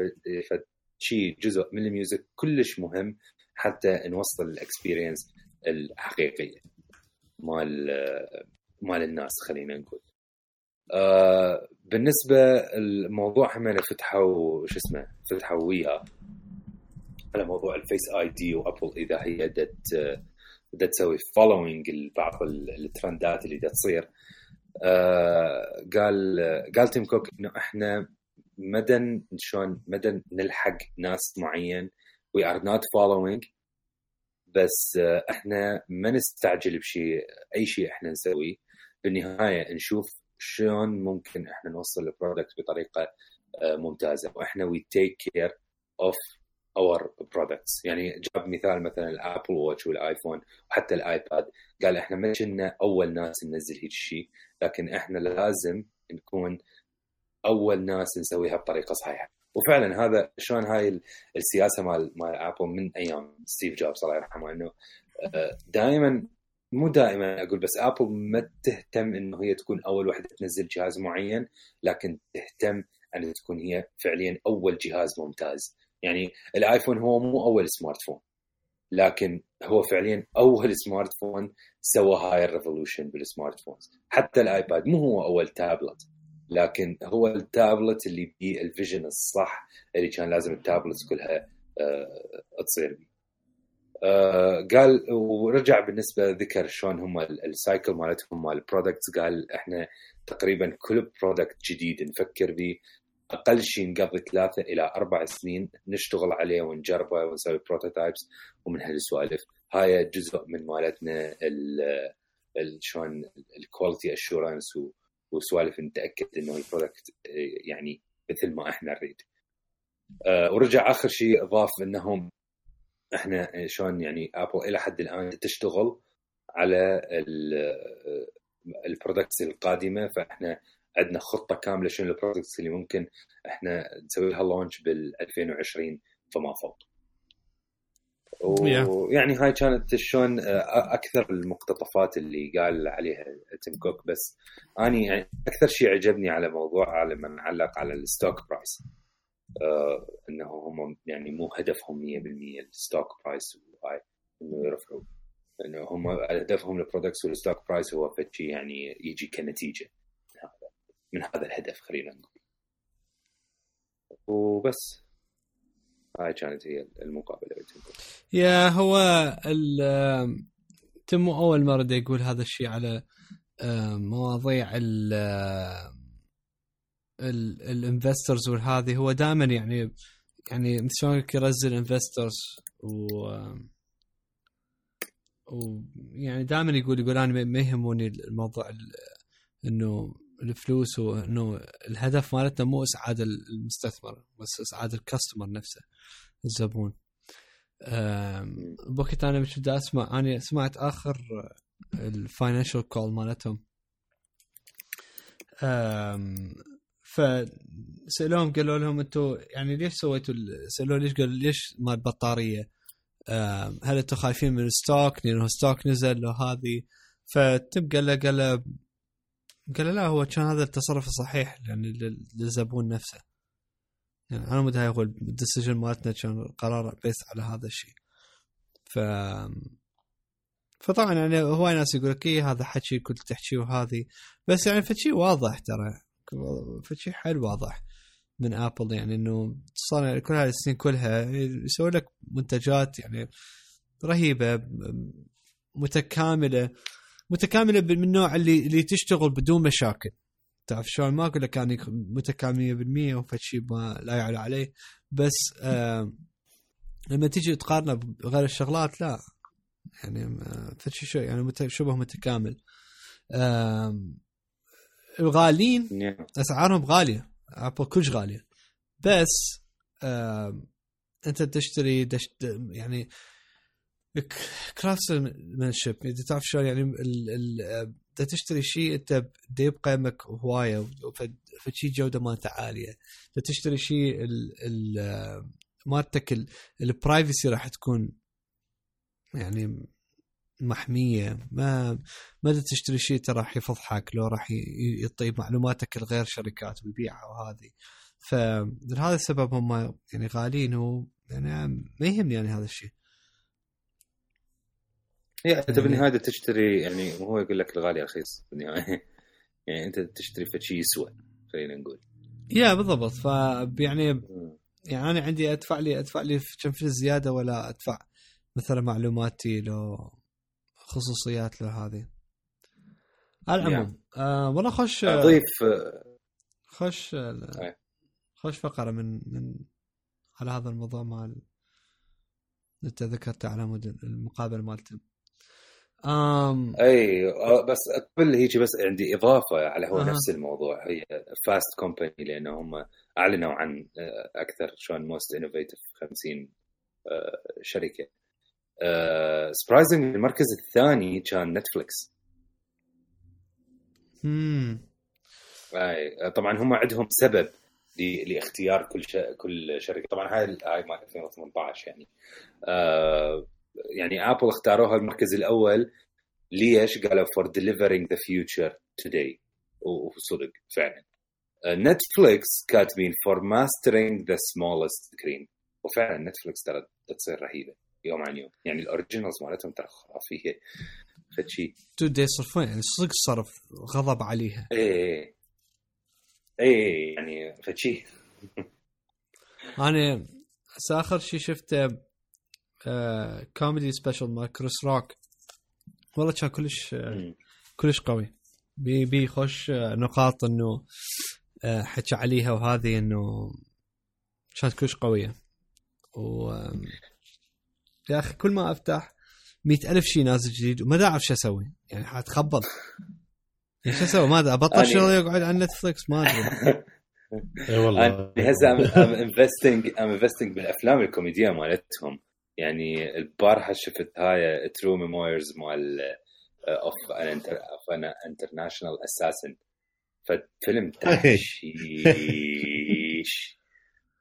شيء جزء من ال music كلش مهم حتى نوصل ال experience الحقيقية مال مال الناس خلينا نقول. آه بالنسبة الموضوع هم فتحوا شو اسمه فتحوا وياه على موضوع ال Face ID و Apple إذا هي دت بدها تسوي following لبعض ال- الترندات اللي دا تصير. آه قال قال تيم كوك إنه إحنا مدن شلون مدن نلحق ناس معين we are not following بس آه، إحنا ما نستعجل بشيء أي شيء إحنا نسويه. بالنهاية نشوف شلون ممكن إحنا نوصل ال product بطريقة آه، ممتازة. وإحنا we take care of our products يعني جاب مثال مثلا ال Apple Watch وال iPhone وحتى ال iPad. قال إحنا ما كنا أول ناس ننزل هيك شيء لكن إحنا لازم نكون أول ناس نسويها بطريقة صحيحة. وفعلا هذا شلون هاي السياسة مال مال Apple من أيام ستيف جوبز الله يرحمه إنه دائما مو دائما أقول بس Apple ما تهتم إنه هي تكون أول وحدة تنزل جهاز معين لكن تهتم أن تكون هي فعليا أول جهاز ممتاز. يعني ال iPhone هو مو أول smartphone لكن هو فعليا أول smartphone سوى هاي ال revolution بال smartphones حتى ال iPad مو هو أول تابلت لكن هو التابلت اللي بيه ال vision الصح اللي كان لازم التابلت كلها آه تصير بيه. قال ورجع بالنسبة ذكر شلون هم ال cycle مالتهم مال ال products قال إحنا تقريبا كل product جديد نفكر به أقل شيء نقضي ثلاثة إلى أربع سنين نشتغل عليه ونجربه ونسوي prototypes ومن هالسوالف هاي جزء من مالتنا شلون ال quality assurance وسوالف نتأكد إنه ال product يعني مثل ما إحنا نريد. أه ورجع آخر شيء اضاف إنهم إحنا شلون يعني Apple إلى حد الآن تشتغل على ال products القادمة فإحنا عندنا خطة كاملة شنو ال products اللي ممكن إحنا نسوي لها launch بال 2020 فما فوق. ويعني هاي كانت شلون آه، أكثر المقتطفات اللي قال عليها تيم كوك بس اني يعني أكثر شيء عجبني على موضوع لما نعلق على ال stock price إنه هم يعني مو هدفهم 100% ال stock price وهاي إنه يرفعوا. إنه هم هدفهم ال products وال stock price هو شيء يعني يجي كنتيجة. من هذا الهدف خلينا نقول. وبس. هاي كانت هي المقابلة يا هو تم أول مرة يقول هذا الشيء على مواضيع ال ال investors والهذه هو دائما يعني يعني شلون يرزل investors و ويعني دائما يقول يقول أنا ما يهموني الموضوع إنه الفلوس وانه الهدف مالتنا مو إسعاد المستثمر بس إسعاد ال customer نفسه الزبون. بوقت أنا مش بدي أسمع أنا سمعت آخر ال financial call مالتهم. فسألوهم قالوا لهم أنتم يعني ليش سويتوا سالوه ليش قالوا ليش مال البطاريه هل أنتم خايفين من ال stock؟ لأنه ال stock نزل لو هذه فتب قال له قال له قال لا هو كان هذا التصرف الصحيح يعني للزبون نفسه. يعني أنا مدري هو ال decision مالتنا كان قرار based على هذا الشيء. ف فطبعا يعني هواي ناس يقول لك إيه هذا حكي كنت تحكيه وهذه. بس يعني فشي واضح ترى. فشي حل واضح من ابل يعني إنه صار يعني كل هاي السنين كلها يسوي لك منتجات يعني رهيبة متكاملة متكاملة من النوع اللي اللي تشتغل بدون مشاكل. تعرف شلون؟ ما أقول لك اني متكامله 100% وفد شيء ما لا يعلى عليه بس آه لما تيجي تقارنه بغير الشغلات لا. يعني فد شيء يعني شبه متكامل. آه غاليين أسعارهم غالية. ابل كلش غالية. بس آه أنت تشتري دشت يعني كرافتسمانشيب إذا تعرف شلون يعني ال تشتري شيء أنت يبقى يمك هواية فشي جودة مالته عالية. تشتري شيء مالتك البرايفسي راح تكون يعني محمية. ما ما تشتري شيء ترى راح يفضحك لو راح يعطي معلوماتك لغير شركات ويبيعها وهذه. فلهذا السبب هم يعني غاليين و يعني ما يهمني يعني هذا الشيء. هي انت بالنهاية تشتري يعني هو يقول لك الغالي رخيص بالنهاية. يعني أنت تشتري فشي يسوى خلينا نقول. يا بالضبط. ف يعني يعني أنا عندي أدفع لي أدفع لي كم فلوس زياده ولا أدفع مثلا معلوماتي لو خصوصيات له هذه. على العموم آه والله خوش أضيف خوش أي. خوش فقرة من من على هذا الموضوع مال أنت ذكرته على مود المقابلة مالته. آم أي آه، بس قبل هيك بس عندي إضافة على هو أها. نفس الموضوع. هي فاست كومباني لأنه هم أعلنوا عن آه، أكثر شلون most innovative 50 آه، شركة. surprising المركز الثاني كان نتفلكس مم. أي آه، طبعا هم عندهم سبب لاختيار كل ش... كل شركة. طبعا هاي هاي مال 2018 يعني. آه يعني ابل اختاروها المركز الأول. ليش؟ قالوا for delivering the future today. و- وصدق فعلا. آه، نتفليكس كاتبين for mastering the smallest screen. وفعلا نتفليكس ترى تصير رهيبة. يوم عن يوم يعني ال originals مالتهم ترى خرافية. فشي dude يصرفون يعني صدق صرف غضب عليها. إيه. إيه. يعني فشي أنا اخر شيء شفته آه comedy special مال كريس روك والله كان كلش آه. كلش قوي. بي بي خوش آه، نقاط إنه آه، حكى عليها وهذه إنه كانت كلش قوية. و يا أخي كل ما أفتح مئة ألف شيء نازل جديد وما أعرف شو أسوي. يعني حاتخبط يعني شو أسوي؟ ما أدري أبطل أنا- شغل يقعد على نتفلكس ما أدري. إي والله. أنا هسه I'm investing I'm investing بالأفلام الكوميدية مالتهم. يعني البارحة شفت هاي True Memoirs مال of of an International Assassin ففيلم تحشيش.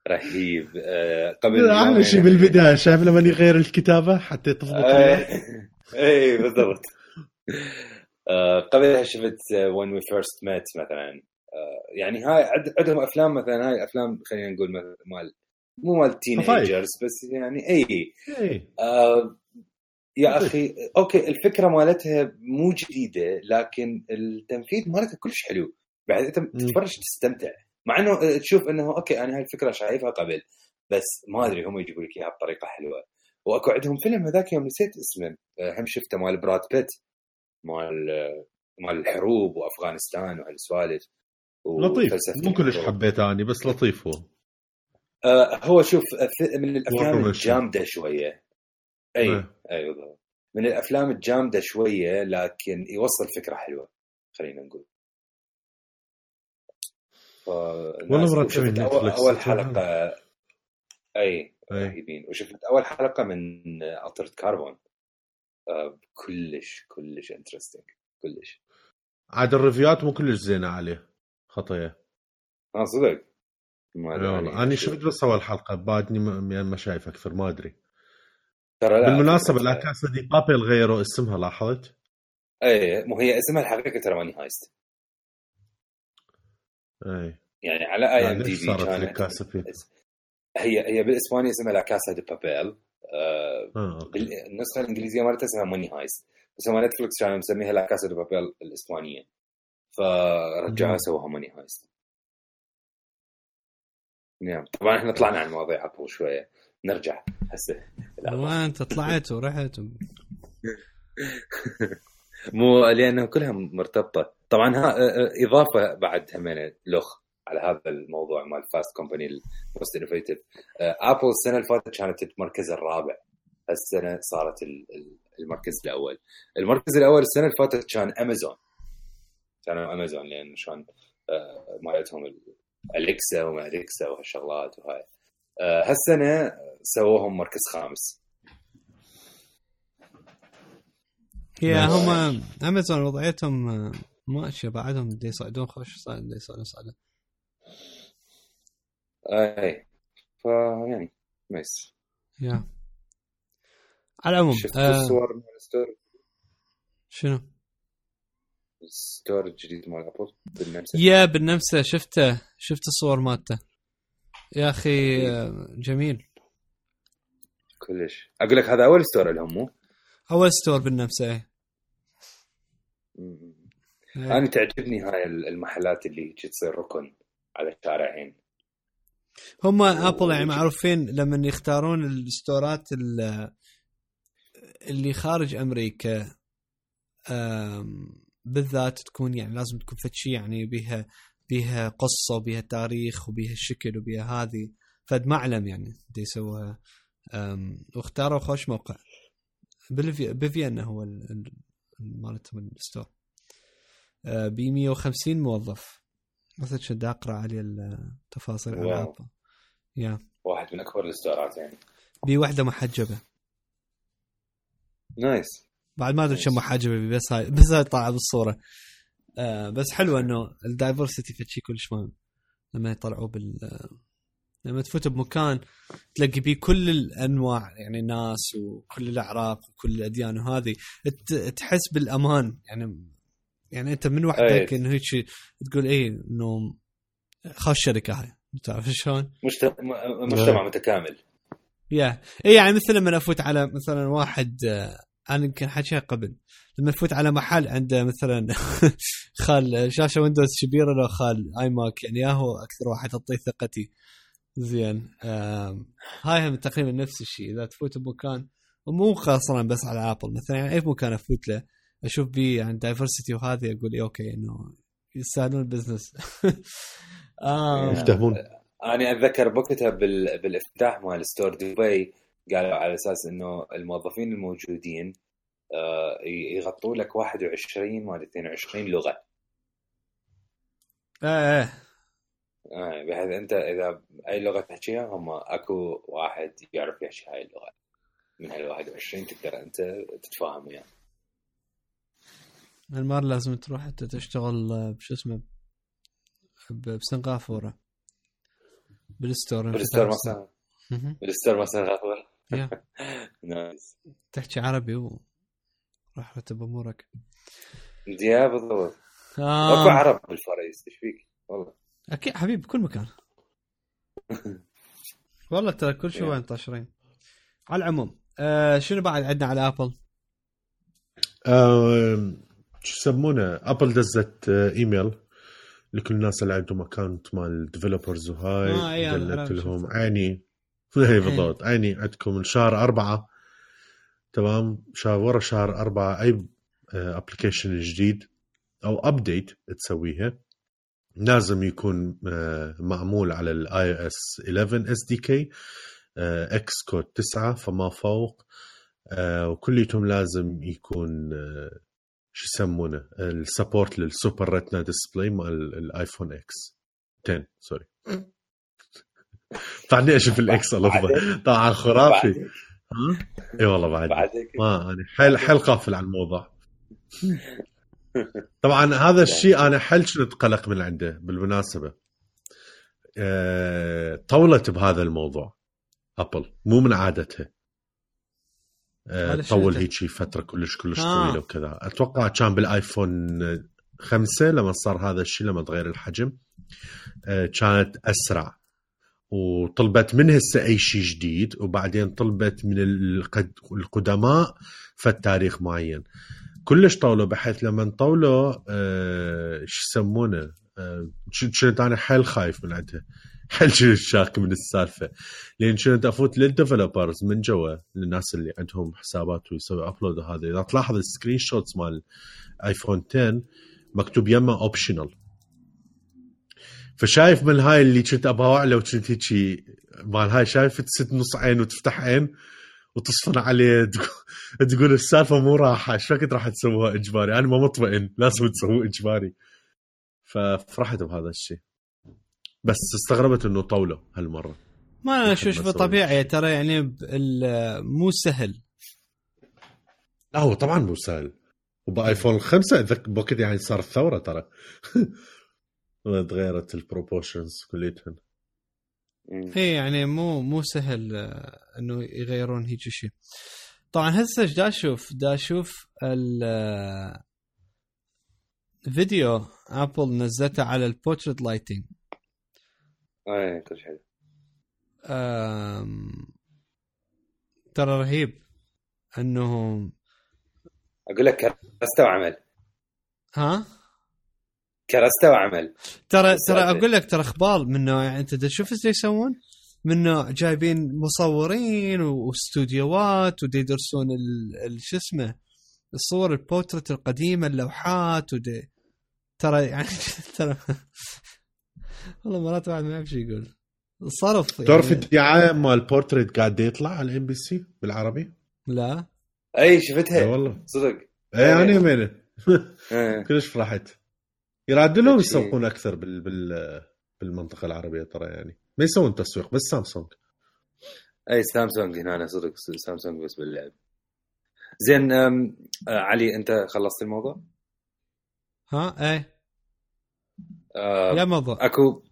رهيب. آه، قبل أحلى شيء بالبداية شايف لما يغير الكتابة حتى تضبط اي إيه، بالضبط. آه، قبلها شفت When We First Met مثلا. آه، يعني هاي عندهم أفلام مثلا هاي أفلام خلينا نقول مال مو مال teenagers بس يعني اي اي آه، يا أخي أوكي الفكرة مالتها مو جديدة لكن التنفيذ مالتها كلش حلو. بعد أنت تتفرج تستمتع. مع إنه آه، تشوف إنه أوكي أنا هاي الفكرة شايفها قبل بس ما أدري هم يجيبوا لك إياها بطريقة حلوة وأكو عندهم فيلم هذاك يوم نسيت اسمه آه، هم شفته مال براد بيت مال آه، مال الحروب وأفغانستان وهالسوالف لطيف مو كلش. حبيته أني بس لطيف هو آه، هو شوف من الأفلام. الجامدة شوية أي إيه. أي بالضبط من الأفلام الجامدة شوية لكن يوصل فكرة حلوة خلينا نقول. والله مرتبين وشفت أول, نتفلكس. أول حلقة. أي. رهيبين وشفت أول حلقة من Altered Carbon. آه، كلش كلش interesting كلش. عاد ال reviewات مو كلش زينة عليه. خطية. آه صدق. ما والله يعني أنا شفت بس أول حلقة. بعدني ما ما شايف أكثر ما أدري. ترى بالمناسبة لا كاسا دي بابيل غيروا اسمها لاحظت؟ اي مو هي اسمها الحقيقي ترى Money Heist إي. يعني على IMD بي هي هي بالاسباني اسمها لا كاسا دي بابيل آه، آه أوكي. بالنسخه الإنجليزية مالتها اسمها Money Heist بس هم نتفلكس كانوا مسميها لا كاسا دي بابيل الإسبانية. فرجعوها. سووها Money Heist نعم. طبعا إحنا طلعنا عن مواضيع ابل شوية. نرجع هسه. وين أنت طلعت ورحت و... مو لأنه كلها مرتبطة. طبعا ها إضافة بعد همين لخ على هذا الموضوع مال فاست كومباني ال most innovative ابل السنة اللي فاتت كانت المركز الرابع. هالسنه صارت ال- ال- المركز الأول. المركز الأول السنة اللي فاتت كان امازون كانوا امازون لأن شلون آه، مالتهم ال- اليكسا وما اليكسا وهالشغلات وهاي. آه، هالسنة سووهم مركز خامس. هي nice. هم امازون وضعيتهم ماشيه بعدهم دي يصعدون خوش صعد دي يصعدون صعدون أي. فيعني nice يا. على العموم شفت آه الصور مال ال store؟ شنو؟ ال store الجديد مال ابل بالنمسا. يا بالنمسا شفته شفت الصور مالته. يا أخي آه، جميل. كلش. أقول لك هذا أول store لهم مو؟ أول store بالنمسا إيه. أنا تعجبني هاي المحلات اللي تصير ركن على الشارعين. هم ابل يعني معروفين لما يختارون ال storeات ال- اللي خارج أمريكا بالذات تكون يعني لازم تكون فد شيء يعني بيها بيها قصة وبيها تاريخ وبيها الشكل وبيها هذه. فد معلم يعني دي يسووها. واختاروا خوش موقع. بفيينا هو ال- ال- مالتهم ال store. ب 150 موظف. مثلا كنت أقرأ عليه التفاصيل yeah. واحد من أكبر ال storeات يعني. بي واحدة محجبة. nice. بعد ما أدري كم محجبة بس هاي بس هاي طالعه بالصورة. آه بس حلوة إنه ال diversity في شيء كلش مهم. لما يطلعوا بال لما تفوت بمكان تلاقي بيه كل الأنواع يعني الناس وكل الأعراق وكل الأديان وهذه تحس بالأمان. يعني يعني أنت من وحدك أي. إنه هيك تقول إيه إنه خاش شركة هاي. تعرف شلون؟ مجتمع, م- مجتمع متكامل. يا اي يعني مثل لما أفوت على مثلا واحد آه، أنا يمكن حكيها قبل. لما أفوت على محل عنده مثلا خال شاشة Windows كبيرة لو خال iMac يعني يا هو أكثر واحد أعطيه ثقتي. زين هاي هم تقريبا نفس الشيء. إذا تفوت بمكان ومو خاصة بس على ابل مثلا يعني أي مكان أفوت له أشوف بيه عن diversity وهذه أقول إيه okay إنه يستاهلون ال business آم، يفتهمون أنا أتذكر بوقتها بال... بالإفتتاح مال store دبي قالوا على أساس إنه الموظفين الموجودين آه، يغطوا لك 21 ولا 22 لغة. إيه إيه. آه، بحيث أنت إذا أي لغة تحكيها هم أكو واحد يعرف يحكي هاي اللغة. من هال 21 تقدر أنت تتفاهم وياه. المرة لازم تروح انت تشتغل آه، بشو اسمه ب- بسنغافورة بال store بال store مثلا. بال store مثلا. nice تحكي عربي و راح رتب أمورك. يا بالضبط. أكو آه. عرب بالفريس إيش فيك؟ والله. أكيد حبيبي بكل مكان. والله ترى كل شيء. وين طاشرين على العموم آه شنو بعد عندنا على ابل؟ آم، شو يسمونه؟ ابل دزت آه، ايميل لكل الناس اللي عندهم account مال developers وهاي آه، إيه، قلت لهم. عيني. اي بالضبط. عيني عندكم شهر أربعة. تمام؟ شهر ورا شهر أربعة أي application جديد أو update تسويها. لازم يكون آه، معمول على ال iOS 11 SDK Xcode 9 فما فوق. آه، وكليتهم لازم يكون آه، شو يسمونه ال support لل Super Retina display مال ال iPhone X. 10 sorry. بعدني أشوف ال X بعدين؟ طبعا خرافي إي والله بعد ما أنا حيل حيل قافل على الموضوع. طبعا هذا الشيء أنا حيل كنت قلق من عنده؟ بالمناسبة. أه طولت بهذا الموضوع. أبل مو من عادتها. أه هذا طول شفته. هيك شي فترة كلش كلش آه. طويلة وكذا. أتوقع كان بال iPhone خمسة لما صار هذا الشيء لما تغير الحجم. أه كانت أسرع. وطلبت من هسه أي شيء جديد وبعدين طلبت من القد- القدماء فالتاريخ معين. كلش طولوا بحيث لما طولوا آه شو يسمونه؟ آه كنت أنا حيل خايف من عندها. حيل كنت شاك من السالفة. لأن كنت أفوت لل developers من جوا للناس اللي عندهم حسابات ويسوي upload هذا. إذا تلاحظ ال screenshots مال iPhone 10 مكتوب يمه optional فشايف من هاي اللي كنت اباوع له وكنت هيجي مال هاي شايف تسد نص عين وتفتح عين وتصفن عليه تقول- السالفة مو راحة. إيش فكرت راح تسووها إجباري؟ أنا ما مطمئن لازم تسووه إجباري. ففرحت بهذا الشيء. بس استغربت إنه طولوا هالمرة. ما أنا أشوف شوف. طبيعي ترى يعني مو سهل. لا هو طبعا مو سهل. وب iPhone خمسة اتذكر بوقت يعني صار ثورة ترى. تغيرت ال proportions كليتهن. مم. هي يعني مو مو سهل آه، إنه يغيرون هيك شيء. طبعا هسه إيش دا أشوف؟ دا أشوف ال آه، فيديو ابل نزلته على ال portrait lighting اي كل شيء. ترى رهيب انه أقول لك كرسته وعمل. ها؟ كرسته وعمل. ترى ترى أقول لك ترى أخبار من نوع يعني أنت تشوف إيش يسوون؟ من نوع جايبين مصورين واستوديوهات ودي يدرسون شو اسمه؟ الصور البورتريت القديمة اللوحات ودي ترى يعني ترى والله مرات واحد ما يعرف شو يقول. الصرف يعني. تعرف الدعاية مال بورتريت قاعد يطلع على ال MBC بالعربي؟ لا. أي إي شفتها والله. صدق. إي أنا يمين إيه. كلش فرحت. يراد لهم. يسوقون أكثر بال بال بالمنطقة العربية ترى يعني. ما يسوون تسويق بس سامسونج. أي سامسونج هنا أنا صدق سامسونج بس باللعب. زين أم، آه، علي أنت خلصت الموضوع؟ ها إيه آه، يا موضوع. أكو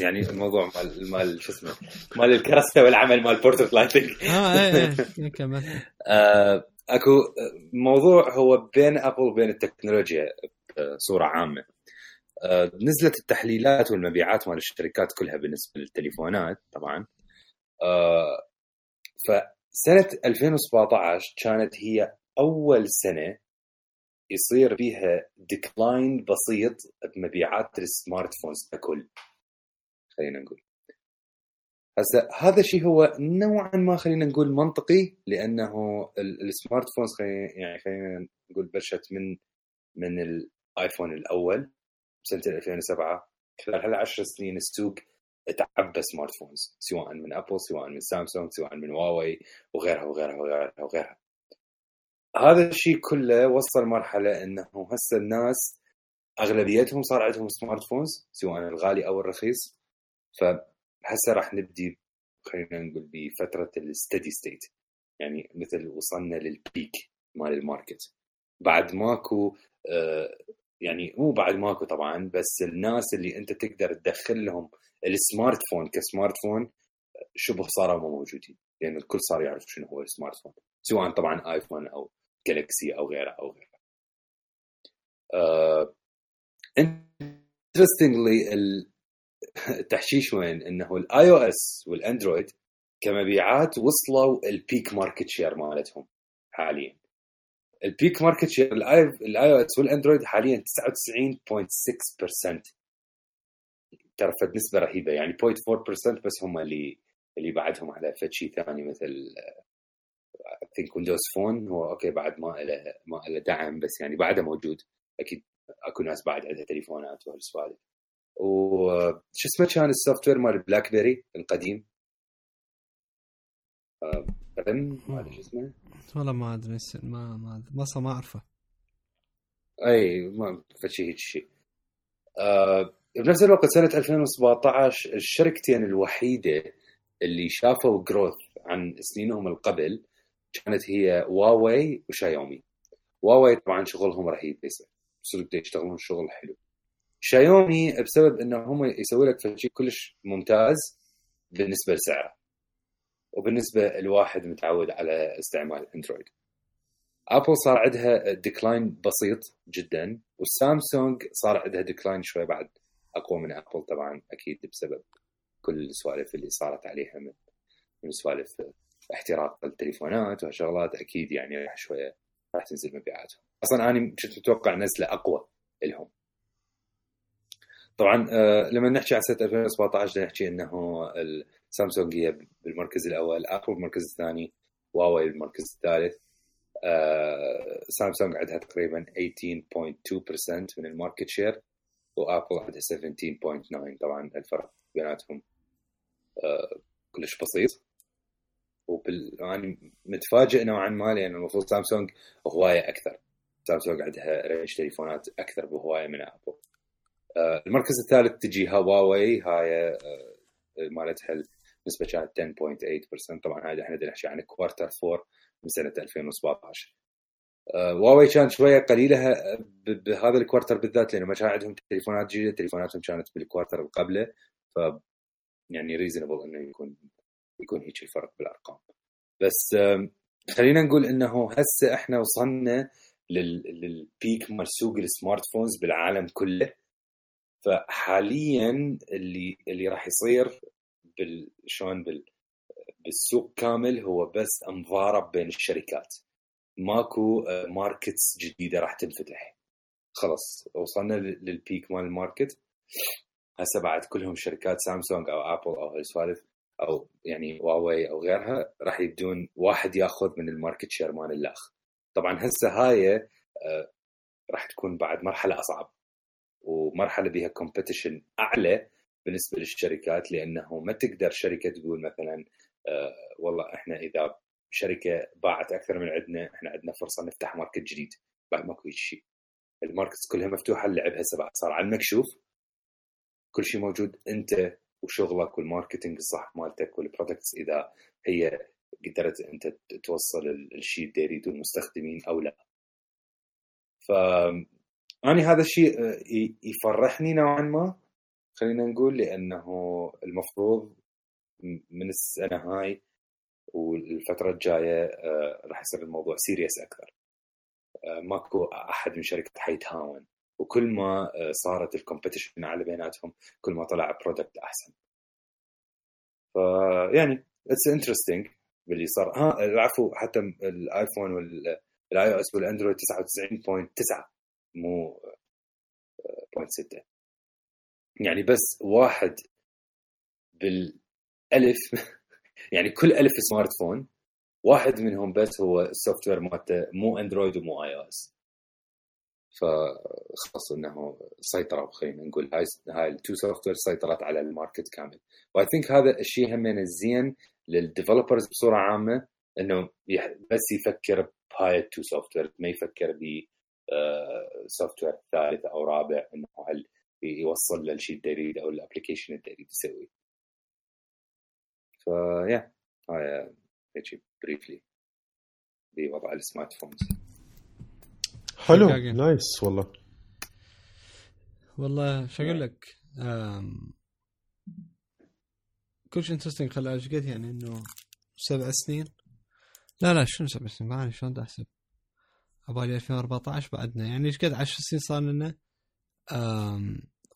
يعني الموضوع مال مال شو اسمه مال الكراسة والعمل مال portrait lighting ها إيه إيه كمل آه، أكو موضوع هو بين ابل وبين التكنولوجيا بصورة عامة. آه، نزلت التحليلات والمبيعات مال الشركات كلها بالنسبة للتليفونات طبعا. آه، فسنة 2017 كانت هي أول سنة يصير فيها decline بسيط بمبيعات ال smartphones ككل خلينا نقول. هسه هذا الشيء هو نوعا ما خلينا نقول منطقي لأنه ال- ال smartphones يعني خلينا نقول بلشت من من الآيفون الأول بسنة 2007 خلال هالعشر سنين السوق تعبى smartphones سواء من أبل سواء من سامسونج سواء من هواوي وغيرها وغيرها وغيرها وغيرها. هذا الشيء كله وصل مرحلة إنه هسه الناس أغلبيتهم صار عندهم smartphones سواء الغالي أو الرخيص. فهسه راح نبدي خلينا نقول بفترة ال steady state يعني مثل وصلنا لل peak مال ال market. بعد ماكو آه، يعني مو بعد ماكو طبعا بس الناس اللي أنت تقدر تدخل لهم ال smartphone ك smartphone شبه صاروا مو موجودين. لأن الكل صار يعرف شنو هو ال smartphone سواء طبعا ايفون أو جالكسي أو غيره أو غيره interestingly التحشيش وين؟ إنه ال iOS والأندرويد كمبيعات وصلوا ال peak market share مالتهم حاليا. ال peak market share ال iOS والأندرويد حاليا 99.6% ترى فد نسبة رهيبة يعني 0.4% بس هم اللي اللي بعدهم على فد شيء ثاني مثل think Windows Phone هو okay بعد ما له ما له دعم بس يعني بعده موجود. أكيد أكو ناس بعد عندها تليفونات وهالسوالف وش اسمه كان ال software مال بلاك بيري القديم؟ آه، رم ما أدري شو اسمه. والله ما أدري ما ما. ما ما أعرفه. أي ما فشي هيك شيء آه بنفس الوقت سنة 2017 الشركتين الوحيدة اللي شافوا جروث عن سنينهم القبل كانت هي واوي وشايومي. واوي طبعا شغلهم رهيب يصير صدق يشتغلون شغل حلو. شايومي بسبب انه هم يسوي لك شيء كلش ممتاز بالنسبة لسعره وبالنسبة الواحد متعود على استعمال أندرويد. ابل صار عندها decline بسيط جدا والسامسونج صار عندها decline شوي بعد أقوى من ابل طبعا أكيد بسبب كل السوالف اللي صارت عليها من من سوالف احتراق التليفونات وهالشغلات أكيد يعني راح شوية راح تنزل مبيعاتهم. أصلا أنا كنت متوقع نزلة أقوى لهم. طبعا آه، لما نحكي عن سنة 2017 بدنا نحكي إنه السامسونج هي بالمركز الأول ابل بالمركز الثاني هواوي بالمركز الثالث. آه، سامسونج عندها تقريبا 18.2% من ال market share وابل عندها 17.9 طبعا الفرق بيناتهم آه، كلش بسيط. وبال أنا متفاجئ نوعا ما لأن المفروض سامسونج هواية أكثر. سامسونج عندها range تليفونات أكثر بهواية من أبل. آه، المركز الثالث تجي هواوي هاي آه، مالتها النسبة كانت 10.8% طبعا هذا إحنا نحكي عن quarter 4 من سنة 2017 آه، هواوي كانت شوية قليلة بهذا ال quarter بالذات لأنه ما كان عندهم تليفونات جديدة. تليفوناتهم كانت بال quarter اللي قبله. ف يعني reasonable إنه يكون يكون هيك الفرق بالأرقام. بس خلينا نقول إنه هسه إحنا وصلنا لل- لل peak مال سوق ال smartphones بالعالم كله. فحاليا اللي اللي راح يصير بال شلون بال بالسوق كامل هو بس مضارب بين الشركات. ماكو آه، markets جديدة راح تنفتح. خلص وصلنا لل- لل peak مال ال market. هسه بعد كلهم شركات سامسونج أو ابل أو هالسوالف أو يعني هواوي أو غيرها راح يبدون واحد ياخذ من ال market share مال الأخ. طبعا هسه هاي آه، راح تكون بعد مرحلة أصعب. ومرحلة بها competition أعلى بالنسبة للشركات لأنه ما تقدر شركة تقول مثلا آه، والله إحنا إذا شركة باعت أكثر من عندنا إحنا عندنا فرصة نفتح market جديد. بعد ماكو شيء. ال markets كلها مفتوحة اللعب هسه صار على المكشوف كل شيء موجود. أنت وشغلك وال marketing الصح مالتك وال products إذا هي قدرت أنت توصل الشيء اللي يريده المستخدمين أو لا. ف اني هذا الشيء آه، يفرحني نوعا ما خلينا نقول لأنه المفروض من السنة هاي والفترة الجاية آه، راح يصير الموضوع serious أكثر. آه، ماكو أحد من شركة حيتهاون. وكل ما صارت ال competition على بيناتهم كل ما طلع product أحسن. فيعني it's interesting باللي صار. ها العفو حتى الايفون وال iOS والاندرويد 99.9 مو 0.6 يعني بس واحد بالألف يعني كل ألف smartphone واحد منهم بس هو ال software مالته مو اندرويد ومو iOS فخلاص إنه سيطروا خلينا نقول هاي هاي ال two software سيطرت على ال market كامل. وI think هذا الشيء هم الزين لل developers بصورة عامة إنه بس يفكر بهاي ال two software ما يفكر ب software ثالث أو رابع إنه هل يوصل للشيء اللي يريد أو ال application اللي يريد يسويه فيا هاي هيك briefly بوضع ال smart phones حلو. nice والله. والله شو أقول لك كل شيء interesting خلال إيش قد يعني إنه سبع سنين. لا لا شنو سبع سنين؟ ما شلون بدي أحسب. ببالي 2014 بعدنا. يعني إيش قد 10 سنين صار لنا؟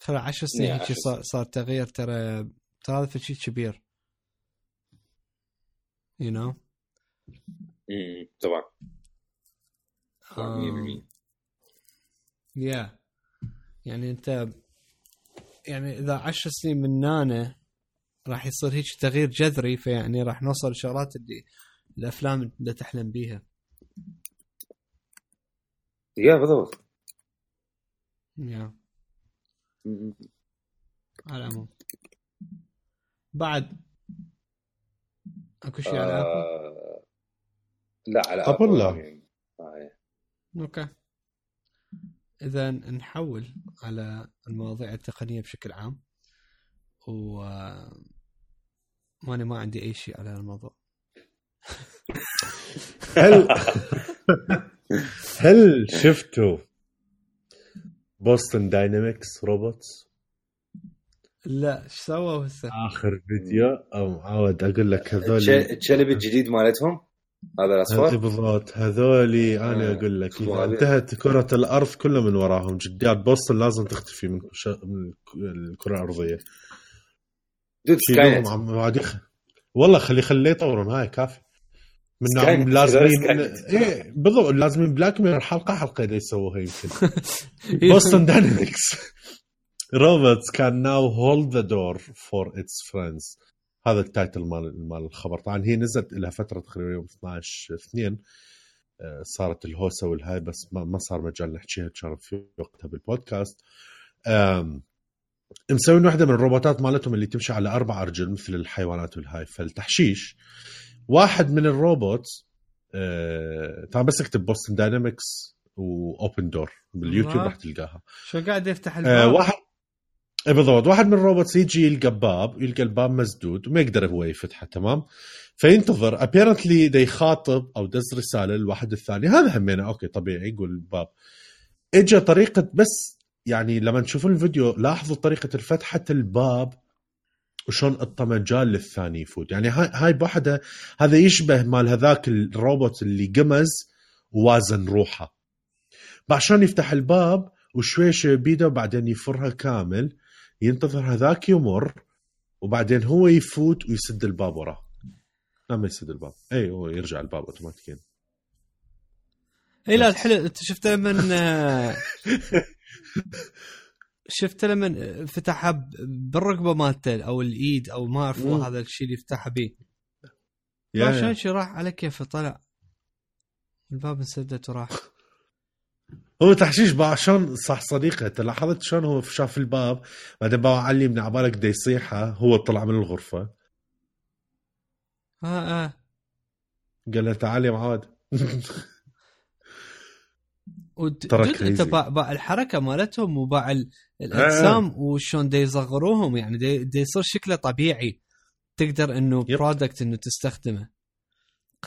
خلال 10 سنين هيك صار صار تغيير ترى ترى هذا شيء كبير يو نو طبعا. 100% يا يعني انت يعني إذا 10 سنين من نانا راح يصير هيك تغيير جذري فيعني راح نوصل لشغلات اللي الأفلام اللي تحلم بيها. يا بالضبط. يا على العموم. بعد أكو شيء على آه... لا على Apple لا. آه. okay إذا نحول على المواضيع التقنية بشكل عام و أني ما عندي أي شيء على الموضوع هل هل شفتوا Boston Dynamics robots؟ لا إيش سووا هسه؟ آخر فيديو أوه معود أقول لك هذول الكلب الجديد مالتهم هذا الاصفر بالضبط. هذولي أنا آه. أقول لك إذا انتهت كرة الأرض كلها من وراهم. جديات Boston لازم تختفي من, ش... من الكرة الأرضية. dude Skynet. والله خلي خليه يطورون هاي كافي. من لازمين إيه بالضبط. لازمين Black Mirror حلقة حلقه يسووها يمكن. Boston Dynamics robots can now hold the door for its friends هذا ال title مال مال الخبر. طبعا هي نزلت لها فترة تقريبا يوم 12 2 آه، صارت الهوسة والهاي بس ما, صار مجال نحكيها كان في وقتها بالبودكاست. مسوين واحدة من الروبوتات مالتهم اللي تمشي على أربع أرجل مثل الحيوانات والهاي. فالتحشيش واحد من ال robots آه... طبعا بس اكتب Boston Dynamics و open door بال YouTube راح تلقاها. شو قاعد يفتح الباب؟ آه واحد إيه بالضبط واحد من ال robots يجي يلقى باب يلقى الباب مسدود وما يقدر هو يفتحه تمام؟ فينتظر. apparently دا يخاطب أو دز رسالة للواحد الثاني. هذا همينة. okay طبيعي يقول الباب اجى طريقة بس يعني لما تشوفون الفيديو لاحظوا طريقة الفتحة الباب وشون مجال للثاني يفوت. يعني هاي هاي بوحدة هذا يشبه مال هذاك الروبوت اللي قمز ووازن روحه. عشان يفتح الباب وشوي شوي بيده وبعدين يفرها كامل ينتظر هذاك يمر وبعدين هو يفوت ويسد الباب وراه. لما يسد الباب. اي هو يرجع الباب اوتوماتيكيا. اي لا الحلو أنت شفت لما شفت لما فتحها بالركبة مالته أو الإيد أو ما أعرف هذا الشيء اللي يفتحها به. عشان شي راح على كيفه طلع. الباب انسدت وراح. هو تحشيش بقى شلون صح صديقه. انت لاحظت شلون هو شاف الباب بعدين بقى علي من عبالك بده يصيحها هو طلع من الغرفة. آه آه. قال له تعال يا معاد ترى أنت. باع, الحركة مالتهم وباع ال- الاجسام وشلون دي يصغروهم يعني دي, دي يصير شكله طبيعي. تقدر إنه. برودكت إنه تستخدمه.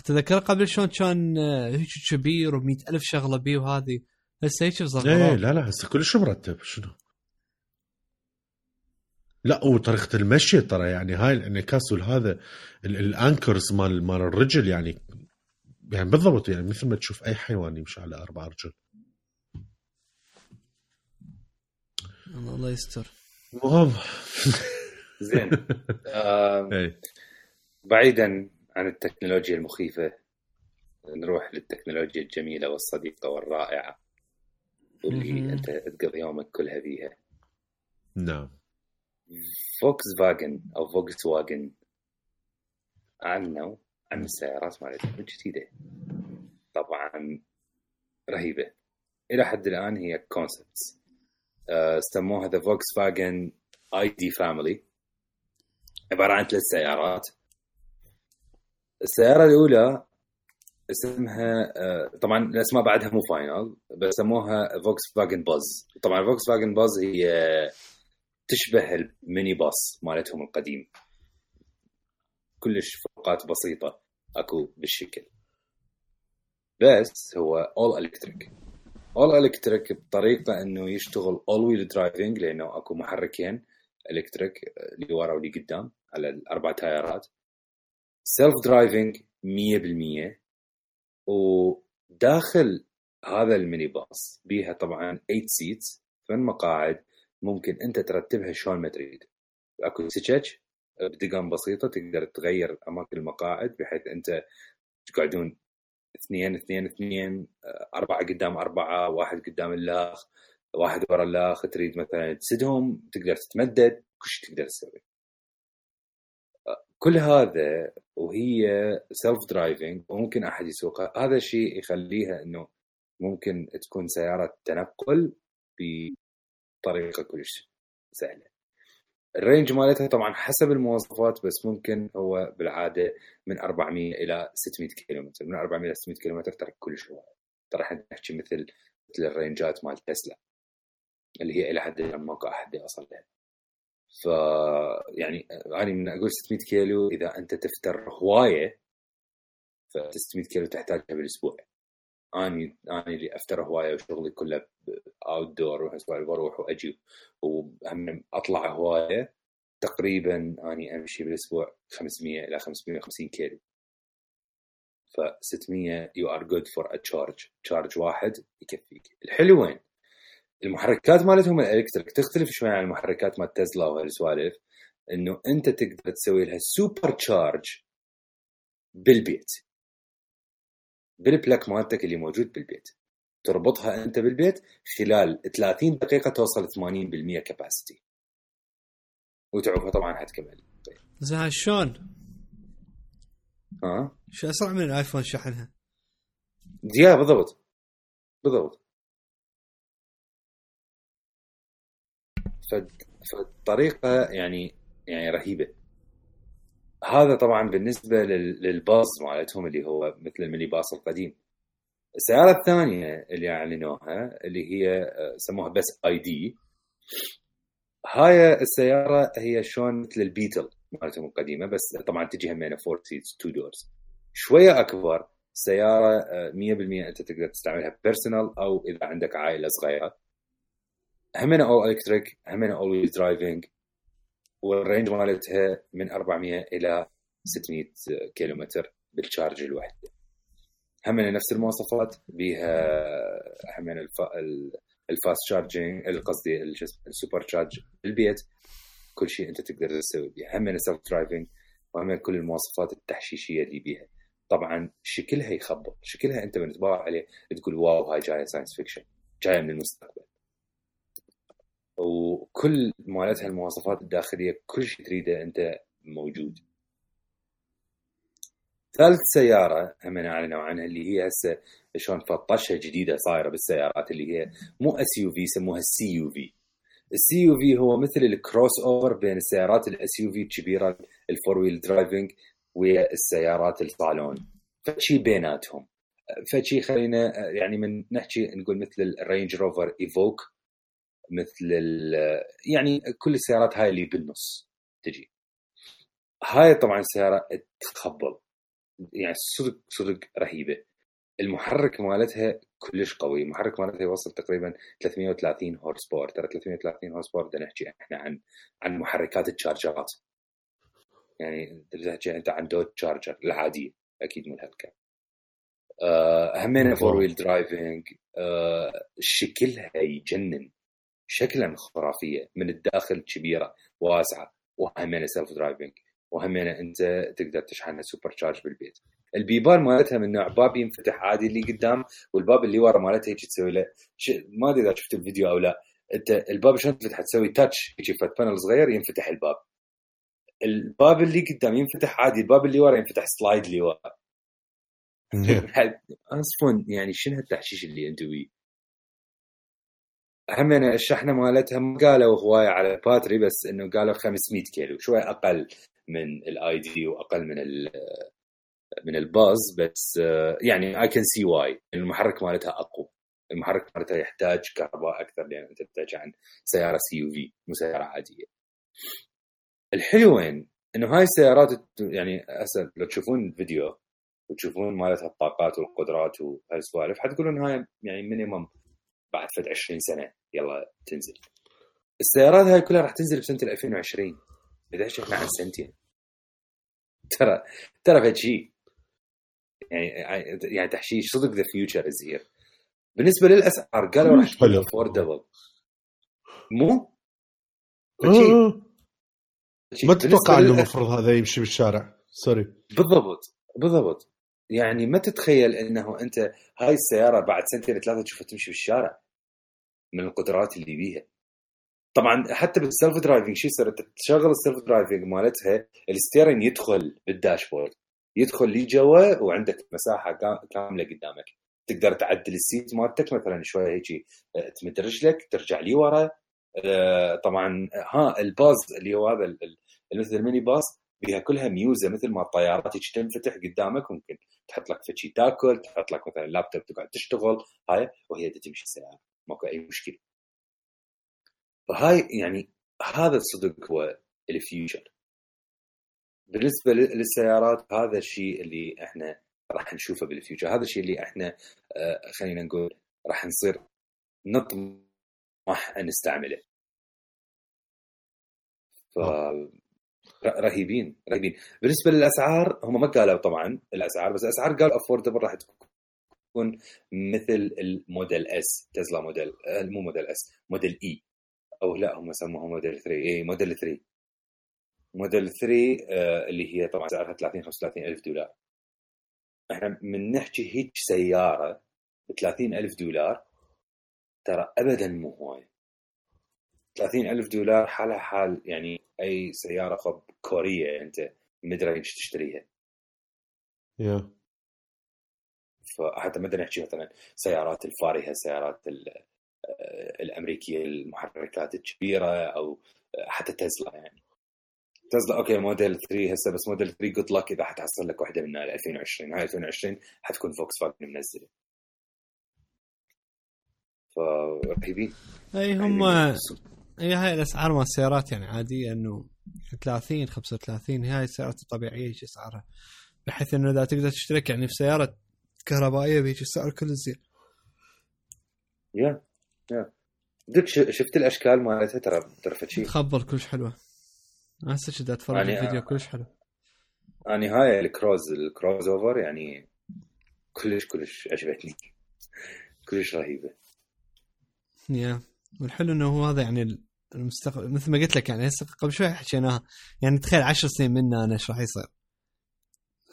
تذكر قبل شلون كان آه، هيك كبير و ألف شغلة بيه وهذه؟ هسه هيك إيه صغروه لا لا هسه كلش مرتب شنو؟ لا وطريقه المشي ترى يعني هاي الانعكاس هذا ال- الأنكرز مال مال الرجل يعني يعني بالضبط يعني مثل ما تشوف أي حيوان يمشي على أربع رجل. الله يستر. المهم. زين. آه إيه. بعيدا عن التكنولوجيا المخيفة نروح للتكنولوجيا الجميلة والصديقة والرائعة. واللي مهم. أنت تقضي يومك كلها فيها نعم. Volkswagen أو Volkswagen اعلنوا عن السيارات مالتهم الجديدة طبعا رهيبة. إلى حد الآن هي concepts سموها the Volkswagen ID family عبارة عن ثلاث سيارات. السيارة الأولى اسمها آه، طبعا الأسماء بعدها مو final بس سموها Volkswagen Buzz طبعا Volkswagen Buzz هي تشبه ال mini bus مالتهم القديم. كلش فروقات بسيطة أكو بالشكل. بس هو all electric all electric بطريقة إنه يشتغل all wheel driving لأنه أكو محركين electric اللي ورا واللي قدام على الأربع تايرات. self driving 100% وداخل هذا ال mini bus بيها طبعا 8 seats ثمان مقاعد؟ ممكن أنت ترتبها شلون ما تريد. أكو سكك بدقم بسيطة تقدر تغير أماكن المقاعد بحيث أنت تقعدون اثنين اثنين اثنين أربعة قدام أربعة واحد قدام الاخ واحد ورا الاخ تريد مثلا تسدهم تقدر تتمدد كل شيء تقدر تسوي. كل هذا وهي self driving وممكن أحد يسوقها هذا الشيء يخليها إنه ممكن تكون سيارة تنقل بطريقة كلش سهلة. ال range مالتها طبعا حسب المواصفات بس ممكن هو بالعادة من 400 إلى 600 كيلومتر من 400 إلى 600 كيلومتر ترى كلش هواي ترى إحنا نحكي مثل مثل ال rangeات مال تسلا اللي هي إلى حد الآن ماكو أحد يوصل لها ف يعني أنا من أقول 600 كيلو إذا أنت تفتر هواية ف 600 كيلو تحتاجها بالأسبوع. أني أني اللي أفتر هواية وشغلي كله outdoor بروح وأجي وهم أطلع هواية تقريبا أني أمشي بالأسبوع 500 إلى 550 كيلو. ف 600 you are good for a charge charge واحد يكفيك. الحلو وين؟ المحركات مالتهم ال electric تختلف شوي عن المحركات مال تسلا وهالسوالف إنه أنت تقدر تسوي لها super charge بالبيت. بالبلاك مالتك اللي موجود بالبيت. تربطها أنت بالبيت خلال 30 دقيقة توصل 80% كباسيتي وتعوفها طبعا حتكمل زين شلون؟ ها؟ شو أسرع من الآيفون شحنها؟ يا بالضبط. بالضبط. فالطريقة يعني يعني رهيبة. هذا طبعا بالنسبة لل- للباص مالتهم اللي هو مثل الميني باص القديم. السيارة الثانية اللي أعلنوها اللي هي آه، سموها بس ID هاي السيارة هي شلون مثل البيتل مالتهم القديمة بس طبعا تجي همينة 4 seats 2 doors شوية أكبر سيارة آه، 100% أنت تقدر تستعملها personal أو إذا عندك عائلة صغيرة. همينة أو electric همينة all wheel driving وال range مالتها من 400 إلى 600 كيلومتر بال charge الوحدة همينة نفس المواصفات بيها همينة الف... ال- ال fast charging قصدي ال super charge بالبيت. كل شيء أنت تقدر تسوي بيها. همينة self driving وهمينة كل المواصفات التحشيشية اللي بيها. طبعا شكلها يخبط شكلها أنت من تبارك عليه تقول wow هاي جاية science fiction جاية من المستقبل. وكل مالتها المواصفات الداخلية كل شيء تريده أنت موجود. ثالث سيارة هم أعلنوا عنها اللي هي هسه شلون فطشه جديدة صايرة بالسيارات اللي هي مو SUV يسموها ال CUV ال CUV هو مثل ال crossover بين السيارات ال SUV الكبيرة ال four wheel driving ويا السيارات الصالون. فشي بيناتهم. فشي خلينا يعني من نحكي نقول مثل الرينج روفر ايفوك مثل يعني كل السيارات هاي اللي بالنص تجي. هاي طبعا السياره تخبل. يعني صدق صدق رهيبة. المحرك مالتها كلش قوي. المحرك مالتها يوصل تقريبا 330 horse power ترى 330 horse power بدنا نحكي إحنا عن عن محركات التشارجرات يعني تحكي أنت عن دودج تشارجر العادية أكيد مو آه همينه four wheel driving شكلها يجنن شكلها خرافية من الداخل كبيرة واسعة وهمينه self driving وهمينه أنت تقدر تشحنها super charge بالبيت. البيبان مالتها من نوع باب ينفتح عادي اللي قدام والباب اللي ورا مالتها هيك تسوي له ش... ما أدري إذا شفت الفيديو أو لا. أنت الباب شلون تفتح تسوي touch هيك فد panel صغير ينفتح الباب. الباب اللي قدام ينفتح عادي الباب اللي ورا ينفتح slide اللي ورا. أصلا يعني شنو هالتحشيش اللي أنتم بيه همين الشحنة مالتها ما قالوا هواية على ال battery بس إنه قالوا 500 كيلو شوي أقل من ال ID وأقل من من ال Buzz بس يعني اي كان سي واي المحرك مالتها أقوى. المحرك مالتها يحتاج كهرباء أكثر لأن أنت تحتاج عن سيارة CUV مو سيارة عادية. الحلو وين؟ إنه هاي السيارات يعني هسه لو تشوفون الفيديو وتشوفون مالتها الطاقات والقدرات وهاي السوالف حتقولون هاي يعني minimum بعد فد 20 سنة. يلا تنزل. السيارات هاي كلها راح تنزل بسنة 2020 إذا إحنا عن سنتين. ترى ترى فد شيء يعني يعني تحشيش صدق the future is here بالنسبة للأسعار قالوا راح تكون affordable مو؟ ما تتوقع إنه المفروض هذا يمشي بالشارع. sorry بالضبط. بالضبط. يعني ما تتخيل إنه أنت هاي السيارة بعد سنتين ثلاثة تشوفها تمشي بالشارع. من القدرات اللي بيها طبعا حتى بال self driving شو انت تشغل ال self driving مالتها ال steering يدخل بال dashboard يدخل لي جوا وعندك مساحة كاملة قدامك. تقدر تعدل ال seat مالتك مثلا شوية هيك آه، تمد رجلك ترجع لي ورا. آه، طبعا ها ال Buzz اللي هو هذا مثل الميني باص فيها كلها ميوزة مثل ما الطيارات تنفتح قدامك. ممكن تحط لك فشي تاكل تحط لك مثلا لابتوب تقعد تشتغل هاي وهي تمشي السياره ماكو أي مشكلة. فهاي يعني هذا الصدق هو ال future. بالنسبة للسيارات هذا الشيء اللي إحنا راح نشوفه بال future. هذا الشيء اللي إحنا آه، خلينا نقول راح نصير نطمح أن نستعمله. ف رهيبين رهيبين. بالنسبة للأسعار هم ما قالوا طبعا الأسعار بس الأسعار قالوا affordable راح تكون مثل ال Model S تسلا موديل آه، مو Model S Model E أو لا هم سموها موديل 3 اي موديل 3 موديل 3 آه، اللي هي طبعا سعرها 30 35 ألف دولار. إحنا من نحكي هيك سيارة ب 30 ألف دولار ترى ابدا مو هواي. 30 ألف دولار حالها حال يعني أي سيارة خب كورية أنت mid range تشتريها. Yeah. فحتى ما نحكي مثلا سيارات الفارهة السيارات آه، الأمريكية المحركات الكبيرة أو حتى تسلا يعني. تسلا okay Model 3 هسه بس موديل 3 good luck إذا حتحصل لك واحدة منها 2020 هاي 2020 حتكون فوكس فاجن منزلة. فرهيبين أي هم أي هاي الأسعار مال السيارات يعني عادية إنه 30 35 هاي السيارات الطبيعية إيش أسعارها. بحيث إنه إذا تقدر تشترك يعني في سيارة كهربائية بهيك السعر كل زين. يا يا. دك شفت الأشكال مالتها ترى ترى شيء خبر كلش حلوة. هسه كنت أتفرج يعني الفيديو كلش حلو. يعني هاي الكروز الكروز أوفر يعني كلش كلش عجبتني. كلش رهيبة. يا. والحلو إنه هو هذا يعني المستقبل مثل ما قلت لك يعني هسه قبل شوي حكيناها يعني تخيل عشر سنين منا أنا إيش راح يصير.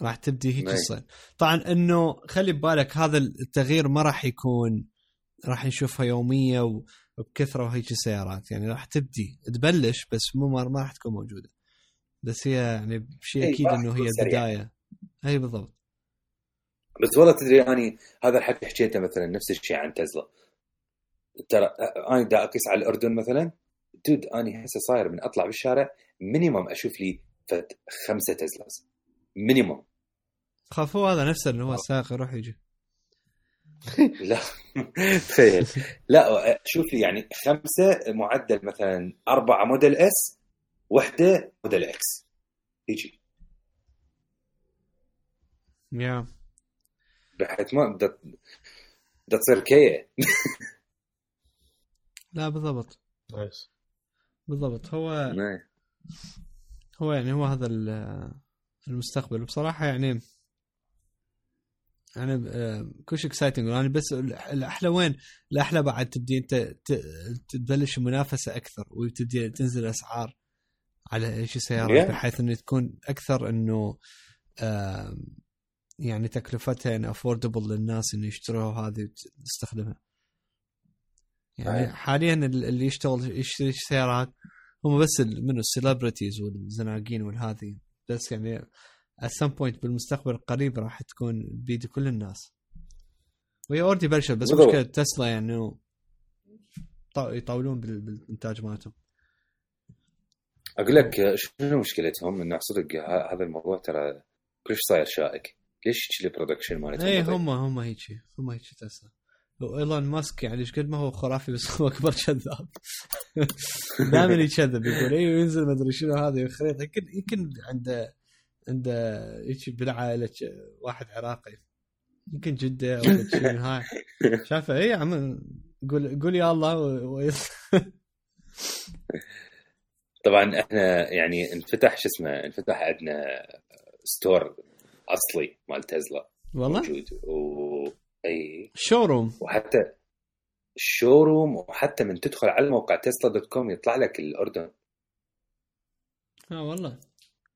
راح تبدي هيك تصير طبعا إنه خلي ببالك هذا التغيير ما راح يكون راح نشوفها يومية وبكثرة وهيك سيارات. يعني راح تبدي تبلش بس مو ما راح تكون موجودة. بس هي يعني شيء أكيد إنه هي بدايه اي بالضبط. بس والله تدري أني هذا الحكي حكيته مثلا نفس الشيء عن تسلا. ترى أنا دا أقيس على الأردن مثلا. dude أني هسه صاير من أطلع بالشارع minimum أشوف لي فت خمسة تسلاز. مينيمم خافوا هذا نفسه اللي هو السائق يروح يجي. لا. تخيل لا شوف لي يعني خمسة معدل مثلا أربعة Model S وحدة Model X. يجي. يا. بحيث ما بدها بدها تصير كيه لا بالضبط. nice. بالضبط. هو هو يعني هو هذا ال- المستقبل وبصراحه يعني يعني آه، كل شيء exciting يعني بس ال- الأحلى وين؟ الأحلى بعد تبدي أنت تبلش منافسه أكثر وتبدي تنزل أسعار على شيء سيارات Yeah. بحيث إنه تكون أكثر إنه يعني تكلفتها يعني affordable للناس إنه يشتروها هذه وتستخدمها. يعني صحيح. حاليا ال- اللي يشتغل يشتري سيارات هم بس منو ال celebrities والزناقين والهذه بس يعني at some point بالمستقبل القريب راح تكون بيد كل الناس. وهي already بلشت بس. مشكلة تسلا يعني يطولون بال- بالإنتاج مالتهم. أقول لك شنو مشكلتهم؟ إنه صدق هذا الموضوع ترى كلش صاير شائك. ليش ال production مالتهم اي؟ هم هم هيجي هم هيجي تسلا. وايلون ماسك يعني إيش قد ما هو خرافي بس هو أكبر كذاب. دائما يكذب يقول أيوه ينزل ما أدري شنو هذا خريطه يمكن يمكن عنده عنده هيك بالعائله واحد عراقي. يمكن جدة أو شيء من هاي. شافه اي عم قول قول يا الله. و... طبعا إحنا يعني انفتح شو اسمه انفتح عندنا store أصلي مال تسلا والله؟ موجود. و أي. showroom وحتى ال showroom وحتى من تدخل على موقع تسلا dot com يطلع لك الأردن. آه والله.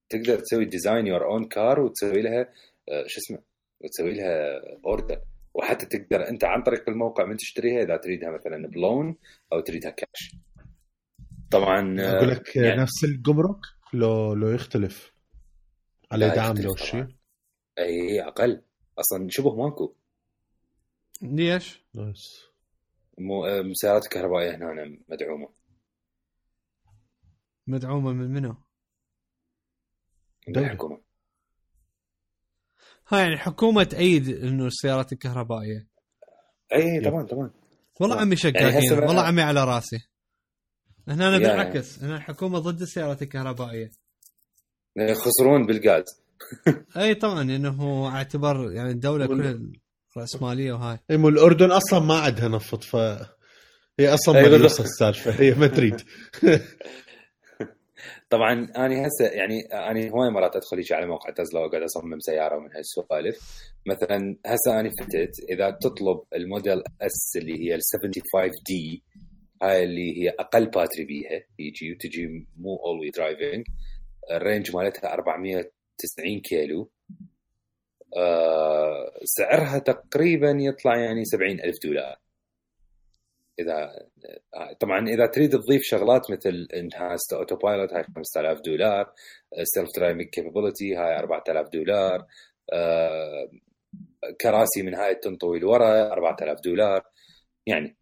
تقدر تسوي design your own car وتسوي لها آه، شو اسمه وتسوي لها order وحتى تقدر أنت عن طريق الموقع من تشتريها إذا تريدها مثلا بلون أو تريدها كاش طبعا آه، أقول لك يعني- نفس الجمرك لو لو يختلف. لا دعم لو. شيء. أي أقل. أصلا شبه ماكو. ليش؟ نايس. مو آه، السيارات الكهربائية هنا مدعومة. مدعومة من منو؟ من. الحكومة. ها يعني الحكومة تأيد إنه السيارات الكهربائية. اي طبعا طبعا. والله. عمي يعني هسه بقى- والله عمي على راسي. هنا أنا بالعكس هنا الحكومة ضد السيارات الكهربائية. يخسرون بالغاز. اي طبعا انه اعتبر يعني الدولة كلها راسماليه وهاي. اي مو الأردن أصلا ما عندها نفط ف هي أصلا بالضبط. السالفة. هي ما تريد. طبعا أنا هسه يعني أنا هواي مرات أدخل على موقع تسلا وأقعد أصمم سيارة ومن هالسوالف. مثلا هسه أنا فتت إذا تطلب ال Model S اللي هي ال 75 D هاي اللي هي أقل battery بيها يجي وتجي مو all wheel driving ال range مالتها 490 كيلو. سعرها تقريبا يطلع يعني 70 ألف دولار. إذا طبعا إذا تريد تضيف شغلات مثل enhanced autopilot هاي 5000 دولار. self driving capability هاي 4000 دولار. آه، كراسي من هاي تنطوي لورا 4000 دولار. يعني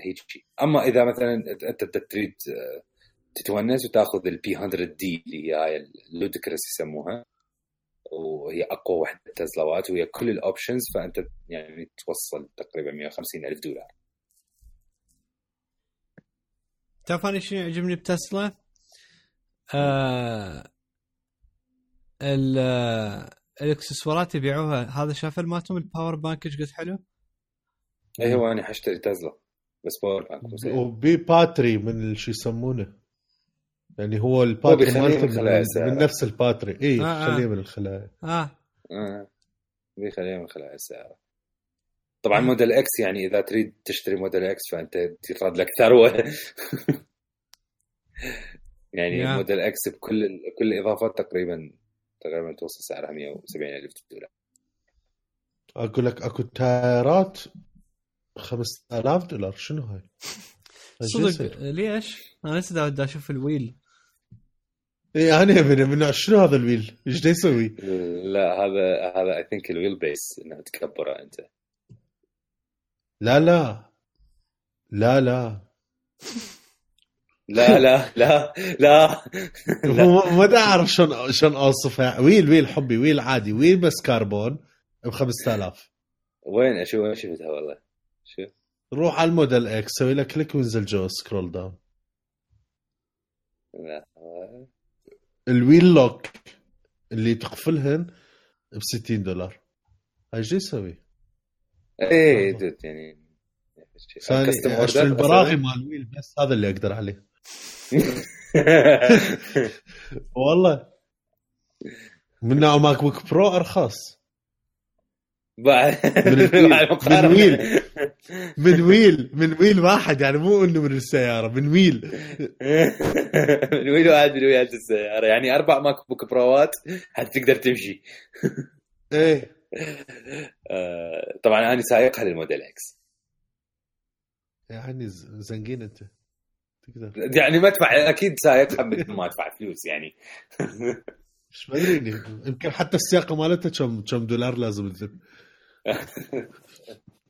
هيك شيء. أما إذا مثلا أنت تريد آه، تتونس وتأخذ ال P 100 D اللي هي هاي ال ludicrous يسموها. وهي أقوى وحدة تسلاوات وهي كل ال options فأنت يعني توصل تقريبا 150 ألف دولار تعرف أنا شنو يعجبني بتسلا؟ آه ال آه، الإكسسوارات يبيعوها هذا شاف مالتهم الباور بانك إيش قد حلو؟ اي هو أنا حاشتري تسلا بس باور بانك. وبي باتري من شو يسمونه يعني هو الباتري بيخليه مالته من خلايا من, نفس الباتري اي آه، آه. خليه من الخلايا آه آه. بيخليها من خلال السيارة طبعا Model X يعني إذا تريد تشتري Model X فأنت تفرض لك ثروة يعني يا. Model X بكل كل الاضافات تقريبا تقريبا توصل سعرها 170 ألف دولار أقول لك أكو تايرات 5000 دولار شنو هاي؟ صدق ليش؟ أنا لسه دا أشوف ال wheel اي أنا من من شنو هذا ال wheel؟ إيش دا يسوي؟ لا هذا هذا اي ثينك الويل بيس انه تكبره أنت. لا لا. لا لا. لا لا لا لا. هو ما اعرف شلون شلون اوصفها ويل ويل حبي ويل عادي ويل بس كربون ب 5000 وين؟ أشوف وين شفتها والله؟ شو؟ روح على الموديل إكس سوي له كليك وانزل جوا سكرول داون. لا. الويل لوك اللي تقفلهن ب 60 دولار هاي إيش يسوي؟ إيه دود يعني ثاني custom order اشتري البراغي؟ مال ويل بس هذا اللي أقدر عليه والله من نوع ماك بوك برو أرخص بعد من الويل. من. ويل. من ويل من ويل واحد يعني مو إنه من السيارة من ويل. من وين واحد من ويات السيارة. يعني أربع ماك بوك بروات حتى تقدر تمشي؟ إيه. آه، طبعا أنا سايقها لل Model X. يعني زنقين أنت. تقدر. يعني ما ادفع أكيد سايقها بدون ما ادفع فلوس يعني. مش مدري يمكن حتى السياقة مالتها كم كم دولار لازم تذب.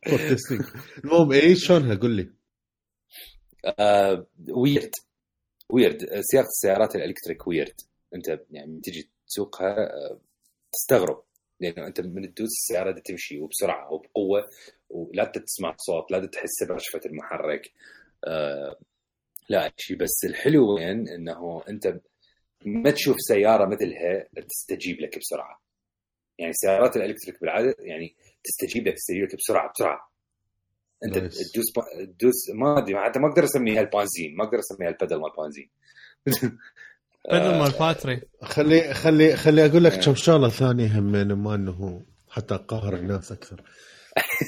المهم إيه شلونها؟ قول لي. ويرد ويرد سياقه السيارات الإلكتريك ويرد أنت يعني تجي تسوقها آه، تستغرب. لأنه أنت من تدوس السيارة دي تمشي وبسرعة وبقوة ولا تسمع صوت لا تحس برشفه المحرك. آه، لا شيء بس الحلو وين؟ إنه أنت ما تشوف سيارة مثلها تستجيب لك بسرعة. يعني السيارات الإلكتريك بالعادة يعني تستجيب لك بسرعة بسرعة. أنت. تدوس تدوس ما أدري حتى ما أقدر أسميها البنزين ما أقدر أسميها البدل مال البنزين. بدل مال باتري. خلي خلي خلي أقول لك إيه. كم شغلة ثانية همين ما إنه حتى اقهر الناس أكثر.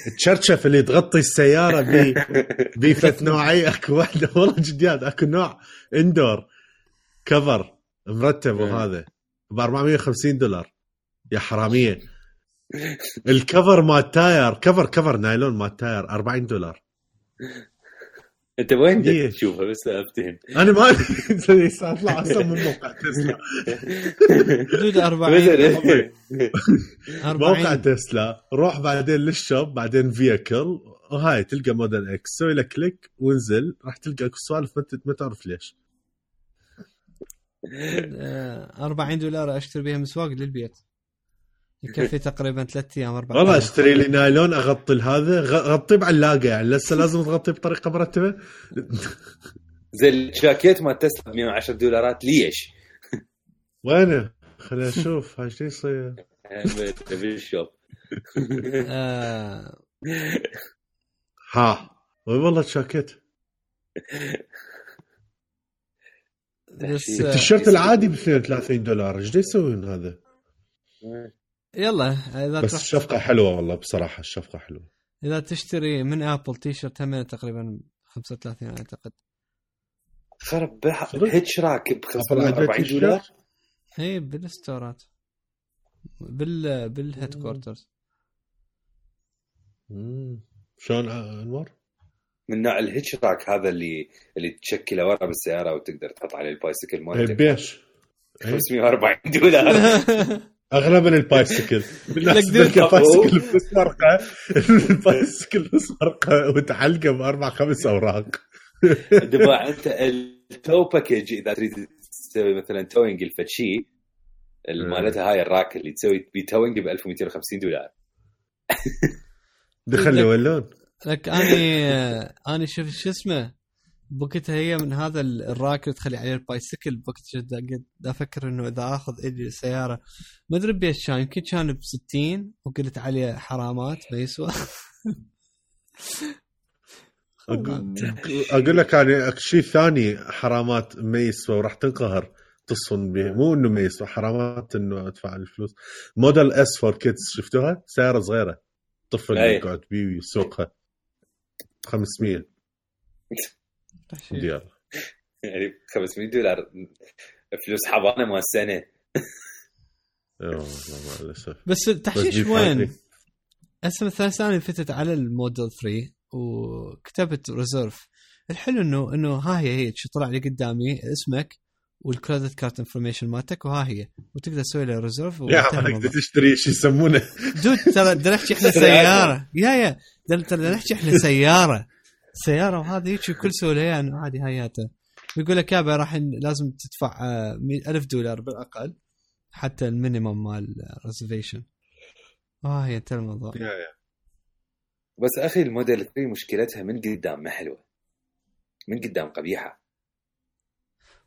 التشرشف اللي تغطي السيارة بي بيفت نوعيه أكو واحدة. والله جديات أكو نوع إندور كفر مرتب. وهذا ب 450 دولار. يا حرامية. ال cover مال تاير cover cover نايلون مال تاير 40 دولار. انت وين ليش؟ تشوفها بس أفتهم. أنا ما أدري. اطلع أصلا من موقع تسلا. حدود 40 مثلا موقع 40 تسلا. روح بعدين لل shop بعدين vehicle وهاي تلقى Model X سوي له click وانزل. راح تلقى اكو سوالف ما ت- ما تعرف ليش. آه، 40 دولار أشتري بها مسواق للبيت. يكفي تقريبا ثلاث أيام أربع والله. اشتري لي نايلون أغطي هذا غطيه بعلاقه يعني لسه لازم تغطيه بطريقة مرتبة زي الجاكيت مال تسلا ب 110 دولارات ليش؟ وينه؟ خليني أشوف هاي شو يصير بال shop آه، هاوي والله جاكيت بس تحشيش. آه، التيشيرت العادي ب 32 دولار إيش يسوون هذا؟ يلا إذا بس تروح الشفقة حلوة والله بصراحة الشفقة حلوة إذا تشتري من ابل تي شيرت هم تقريبا 35 أعتقد خرب؟ hitch rack ب أبل عندها 45 تيشيرت؟ دولار إي بال store ات بال بال headquarters. شلون أنور؟ من نوع ال hitch rack هذا اللي اللي تشكله ورا بالسيارة وتقدر تحط عليه البايسكل مالتك إيه. 540 دولار اغلى من البايسكل. بالناس لك دير تلقى كفو. بايسكل بس ورقه البايسكل بس ورقه وتعلقه بأربع خمس أوراق. دفع أنت التو باكج إذا تريد تسوي مثلا توينج الفتشي مالتها هاي الراك اللي تسوي بتوينج ب 1250 دولار. دخل لي ولون لك أني أني شفت شو اسمه؟ بوقتها هي من هذا ال- الراك اللي تخلي عليه البايسكل بوقت جدا قد أفكر إنه إذا آخذ أجي السياره ما أدري بيش كان يمكن كان ب 60 وقلت عليه حرامات ما يسوى أقول لك يعني شيء ثاني حرامات ما يسوى وراح تنقهر تصفن به مو إنه ما يسوى حرامات إنه أدفع الفلوس. Model S for kids شفتوها؟ سيارة صغيرة. طفل. يقعد بيه ويسوقها. 500 دولار. يعني 500 دولار. فلوس حضانه مال أوه، والله مع الاسف بس التحشيش وين؟ فايدة. هسه مثلا ثاني فتت على الموديل 3 وكتبت reserve الحلو انه إنه ها هي هيك طلع لي قدامي اسمك وال credit card information مالتك وها هي. وتقدر تسوي له reserve يا تقدر تشتري شو يسمونه؟ dude ترى بدنا نحكي إحنا سيارة. yeah yeah. ترى بدنا نحكي إحنا سيارة. سيارة وهذا هيك بكل سهولة يعني. عادي هياته. يقول لك يابا راح لازم تدفع آه، مية ألف دولار بالأقل حتى ال minimum مال reservation آه هي انتهى الموضوع. yeah yeah. بس أخي الموديل 3 مشكلتها من قدام ما حلوة. من قدام قبيحة.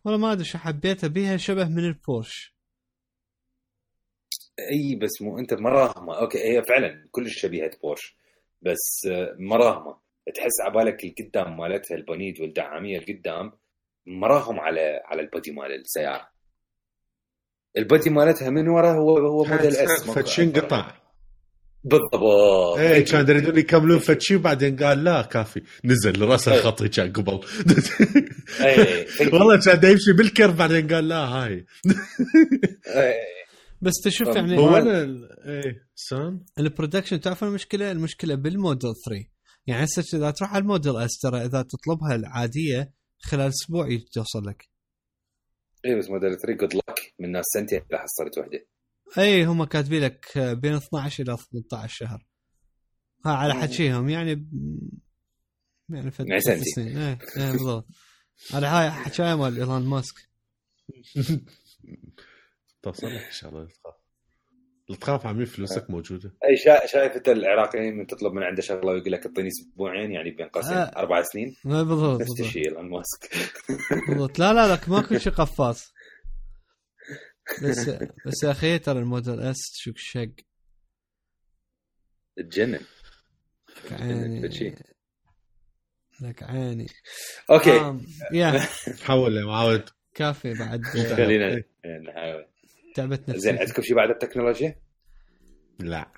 والله ما أدري شو حبيتها بيها شبه من البورش. أي بس مو أنت مراهمة. okay هي فعلا كلش شبيهة بورش بس آه، مراهمة. تحس عبالك القدام مالتها البنيد والدعامية القدام مراهم على على ال body مال السيارة. ال body مالتها من ورا هو هو Model S فتشي انقطع بالضبط. إيه كان يريدون يكملون فتشي وبعدين قال لا كافي. نزل راسه إيه. خطي كان قبل إيه. والله كان يمشي بالكرب بعدين قال لا هاي. إيه. بس تشوف يعني هو أنا إيه سام؟ ال production تعرف المشكلة؟ المشكلة بالموديل 3 يعني هسه إذا تروح على ال Model S ترى إذا تطلبها العادية خلال أسبوع يجي توصل لك. اي بس موديل 3 good luck من ناس سنتين اذا حصلت وحدة. إي هم كاتبين لك بين 12 إلى 18 شهر. ها على حكيهم يعني ب- يعني فد يعني سنتين. سنين إيه بالضبط. على هاي حكاية مال إيلون ماسك. توصل لك إن شاء الله لا تخاف تخاف عمي فلوسك موجودة؟ أي شا... شايف انت العراقيين من تطلب من عنده شغلة ويقول لك اعطيني أسبوعين يعني بين قوسين آه. أربع سنين؟ بالضبط نفس الشيء إيلون ماسك. بالضبط. لا لا لك ماكو شيء قفاص. بس بس يا أخي ترى ال Model S شوك شق. تجنن عيني. لك عيني. okay. آم، يا. حول يا معاود. كافي بعد. خلينا. نحاول. تعبت نفسي زين عندكم شيء بعد التكنولوجيا؟ لا.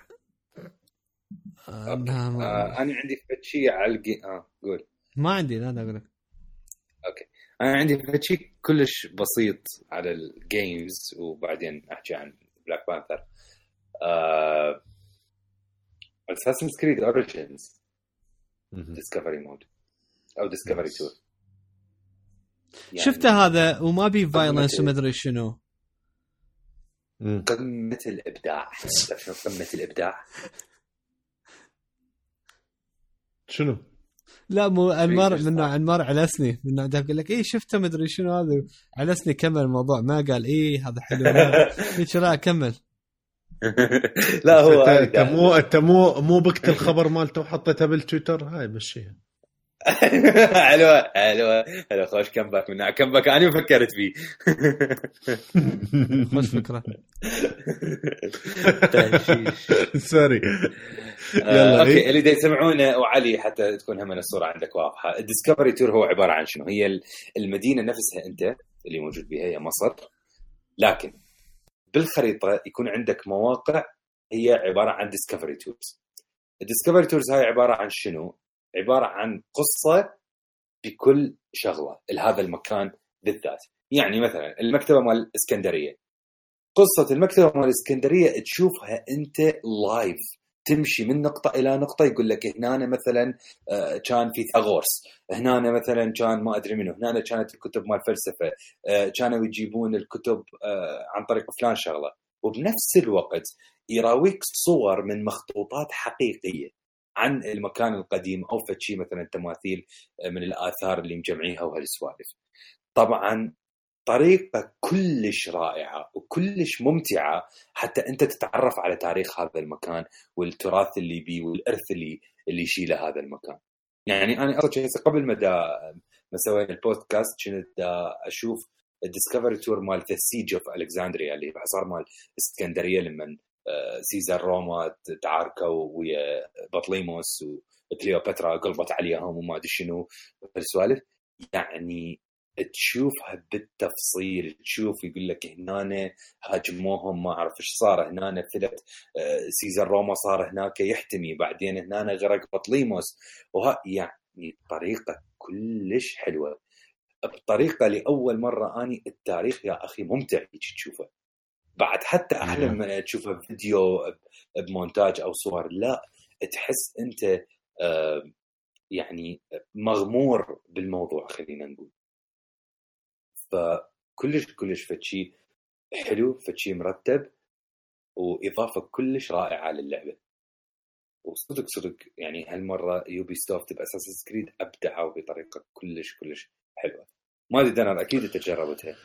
آه، لا، ما- آه أنا عندي فد شيء على الجي... آه قول. ما عندي لا لا أقول لك أنا عندي فد شيء كلش بسيط على ال games وبعدين أحكي عن Black Panther آه... Assassin's Creed Origins. discovery mode أو discovery. tour شفته هذا وما بي violence أدري شنو. الإبداع. تعرف شنو قمة الإبداع. شنو؟ لا مو انمار منه؟ انمار علسني منه دا أقول لك اي شفته ما أدري شنو هذا. علسني كمل الموضوع. ما قال اي هذا حلو. هيك لا كمل. لا هو انت أنت مو أنت مو مو بكت الخبر مالته وحطيتها بالتويتر؟ هاي مشيها. حلوة حلوة حلوة خوش comeback من comeback أنا فكرت فيه. خوش فكرة. sorry. آه، يلا okay؟ اللي دا يسمعونه وعلي حتى تكون هم الصورة عندك واضحة. ال discovery tour هو عبارة عن شنو؟ هي ال- المدينة نفسها أنت اللي موجود بها هي مصر. لكن بالخريطة يكون عندك مواقع هي عبارة عن Discovery Tours ال Discovery Tours هاي عبارة عن شنو؟ عبارة عن قصة بكل شغلة لهذا المكان بالذات. يعني مثلا المكتبة مال الاسكندريه قصة المكتبة مال الاسكندريه تشوفها أنت live تمشي من نقطة إلى نقطة يقول لك هنا مثلا آه، كان في ثاغورس. هنا مثلا كان ما أدري منه هنا كانت الكتب مال فلسفة. آه، كانوا يجيبون الكتب آه، عن طريق فلان شغلة. وبنفس الوقت يراويك صور من مخطوطات حقيقية. عن المكان القديم أو فشي مثلا تماثيل آه، من الآثار اللي مجمعيها وهالسوالف. طبعا طريقة كلش رائعة وكلش ممتعة حتى أنت تتعرف على تاريخ هذا المكان والتراث اللي بيه والإرث اللي اللي يشيله هذا المكان. يعني أنا هسه قبل ما ما سوينا البودكاست كنت أشوف ال Discovery Tour مال the Siege of Alexandria اللي صار مال اسكندرية لما سيزر روما تعاركوا ويا بطليموس وكليوباترا قلبت عليهم وما أدري شنو. السوالف يعني تشوفها بالتفصيل تشوف يقول لك هنا هاجموهم ما أعرف إيش صار هنا فلت آه، سيزر روما صار هناك يحتمي بعدين هنا غرق بطليموس. وها يعني طريقة كلش حلوة. بطريقة لأول مرة أني التاريخ يا أخي ممتع تشوفه. بعد حتى أحلى نعم. من تشوفه فيديو بمونتاج أو صور لا تحس أنت يعني مغمور بالموضوع خلينا نقول. ف كلش فد شي حلو فد شي مرتب وإضافة كلش رائعة للعبة. وصدق صدق يعني هالمرة Ubisoft ب Assassin's Creed أبدعوا بطريقة كلش كلش حلوة. ما أدري دنر أكيد أنت جربتها.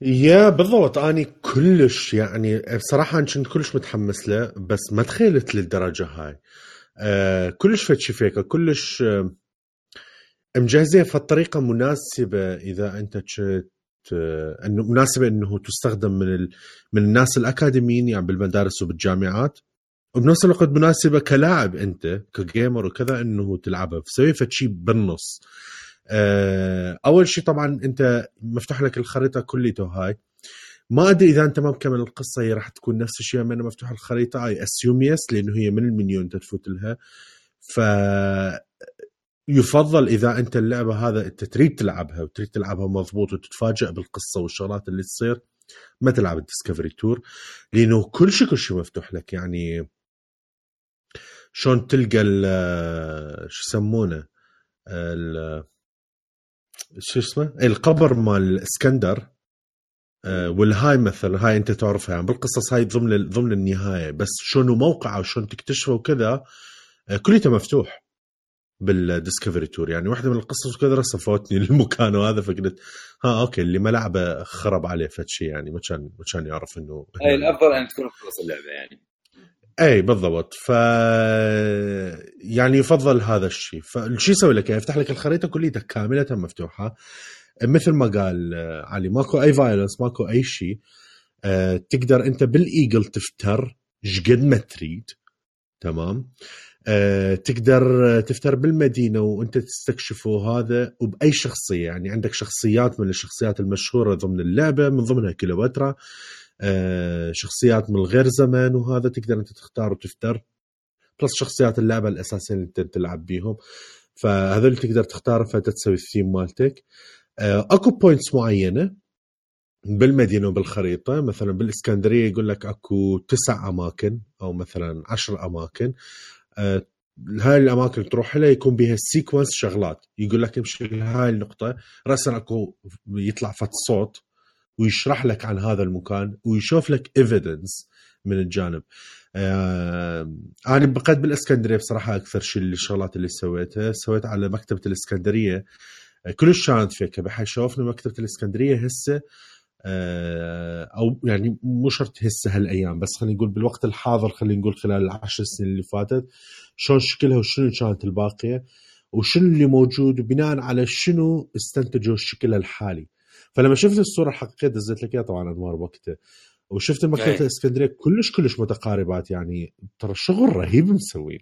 يا بالضبط أني كلش يعني بصراحة أنا كنت كلش متحمس له بس ما تخيلت للدرجة هاي. آه كلش فد شي فيكه كلش آه مجهزين فالطريقة مناسبة إذا أنت كنت آه إنه مناسبة إنه تستخدم من ال... من الناس الأكاديميين يعني بالمدارس وبالجامعات. وبنفس الوقت مناسبة كلاعب أنت ك gamer وكذا إنه تلعبها. فسوي شيء بالنص. أول شيء طبعا أنت مفتوح لك الخريطة كليته هاي. ما أدري إذا أنت ما مكمل القصة هي راح تكون نفس الشيء من مفتوح الخريطة I assume yes لأنه هي من المنيو أنت تفوت لها. ف يفضل إذا أنت اللعبة هذا أنت تريد تلعبها وتريد تلعبها مضبوط وتتفاجئ بالقصة والشغلات اللي تصير ما تلعب ال Discovery Tour لأنه كل شيء كل شيء مفتوح لك. يعني شلون تلقى شو يسمونه؟ شو اسمه؟ القبر مال الاسكندر آه، والهاي مثلا هاي انت تعرفها يعني بالقصص هاي ضمن ضمن النهاية. بس شلون موقعه وشلون تكتشفه وكذا آه، كليته مفتوح بال Discovery Tour. يعني واحدة من القصص وكذا صفوتني المكان وهذا فقلت ها okay اللي ما لعبه خرب عليه فد شيء يعني ما كان ما كان يعرف إنه اي الأفضل أن تكون خلص اللعبة يعني. اي بالضبط. ف يعني يفضل هذا الشيء. فشو يسوي لك يفتح لك الخريطة كلها كاملة مفتوحة. مثل ما قال علي ماكو أي violence ماكو أي شيء. أه تقدر أنت بال eagle تفتر. قد ما تريد. تمام؟ أه تقدر تفتر بالمدينة وأنت تستكشف هذا وبأي شخصية. يعني عندك شخصيات من الشخصيات المشهورة ضمن اللعبة من ضمنها كيلوباترا آه، شخصيات من غير زمن وهذا تقدر أنت تختار وتفتر. plus شخصيات اللعبة الأساسية اللي أنت تلعب بيهم. فهذول تقدر تختار فتسوي الثيم مالتك. آه، أكو points معينة بالمدينة وبالخريطة. مثلا بالإسكندرية يقول لك أكو تسع أماكن أو مثلا عشر أماكن. آه، هاي الأماكن تروح لها يكون بها sequence شغلات. يقول لك امشي لهاي النقطة. راسا أكو يطلع فد صوت. ويشرح لك عن هذا المكان ويشوف لك evidence من الجانب. آه أنا بقيت بالإسكندرية بصراحة أكثر شيء الشغلات اللي سويتها سويت على مكتبة الإسكندرية. آه كلش كانت فيك بحيث شوفنا مكتبة الإسكندرية هسه آه أو يعني مو شرط هسه هالأيام بس خلينا نقول بالوقت الحاضر خلينا نقول خلال العشر سنين اللي فاتت شلون شكلها وشنو كانت الباقية وشنو اللي موجود وبناء على شنو استنتجوا الشكل الحالي. فلما شفت الصورة الحقيقية دزيت لك إياها طبعا انوار بوقتها وشفت المكتبه إيه. الإسكندرية كلش كلش متقاربات يعني ترى شغل رهيب مسوي.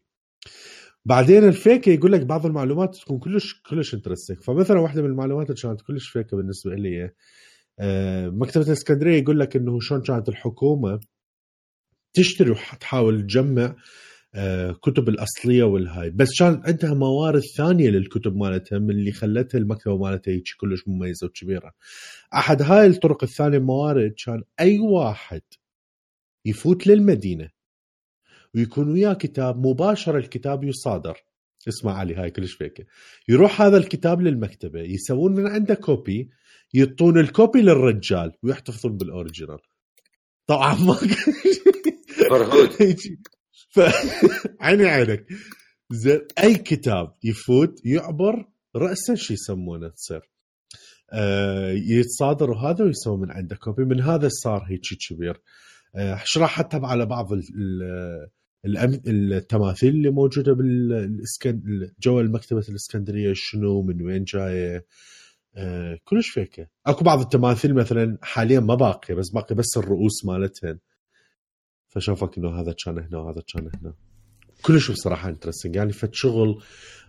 بعدين الفيكة يقول لك بعض المعلومات تكون كلش كلش interesting فمثلا واحدة من المعلومات اللي كانت كلش فيكه بالنسبة لي آه، مكتبة الإسكندرية يقول لك إنه شلون كانت الحكومة تشتري وتحاول تجمع كتب الأصلية والهاي. بس كان عندها موارد ثانية للكتب مالتها من اللي خلتها المكتبة مالتها هيك كلش مميزة وكبيرة. أحد هاي الطرق الثانية موارد كان أي واحد يفوت للمدينة ويكون وياه كتاب مباشرة الكتاب يصادر. اسمع علي هاي كلش فيكه يروح هذا الكتاب للمكتبة يسوون من عنده copy يعطون ال copy للرجال ويحتفظون بال original. طبعا ما ف عيني عينك. زين أي كتاب يفوت يعبر راسا شو يسمونه تصير؟ آه يتصادر وهذا ويسوي من عنده copy من هذا صار هيك كبير. آه شرحتها على بعض التماثيل اللي موجودة بالاسكن جوا المكتبة الإسكندرية شنو من وين جاية. آه كلش فيكه أكو بعض التماثيل مثلا حاليا ما باقية بس باقي بس الرؤوس مالتهن. فشافك إنه هذا كان هنا وهذا كان هنا. كلش بصراحة interesting يعني فد شغل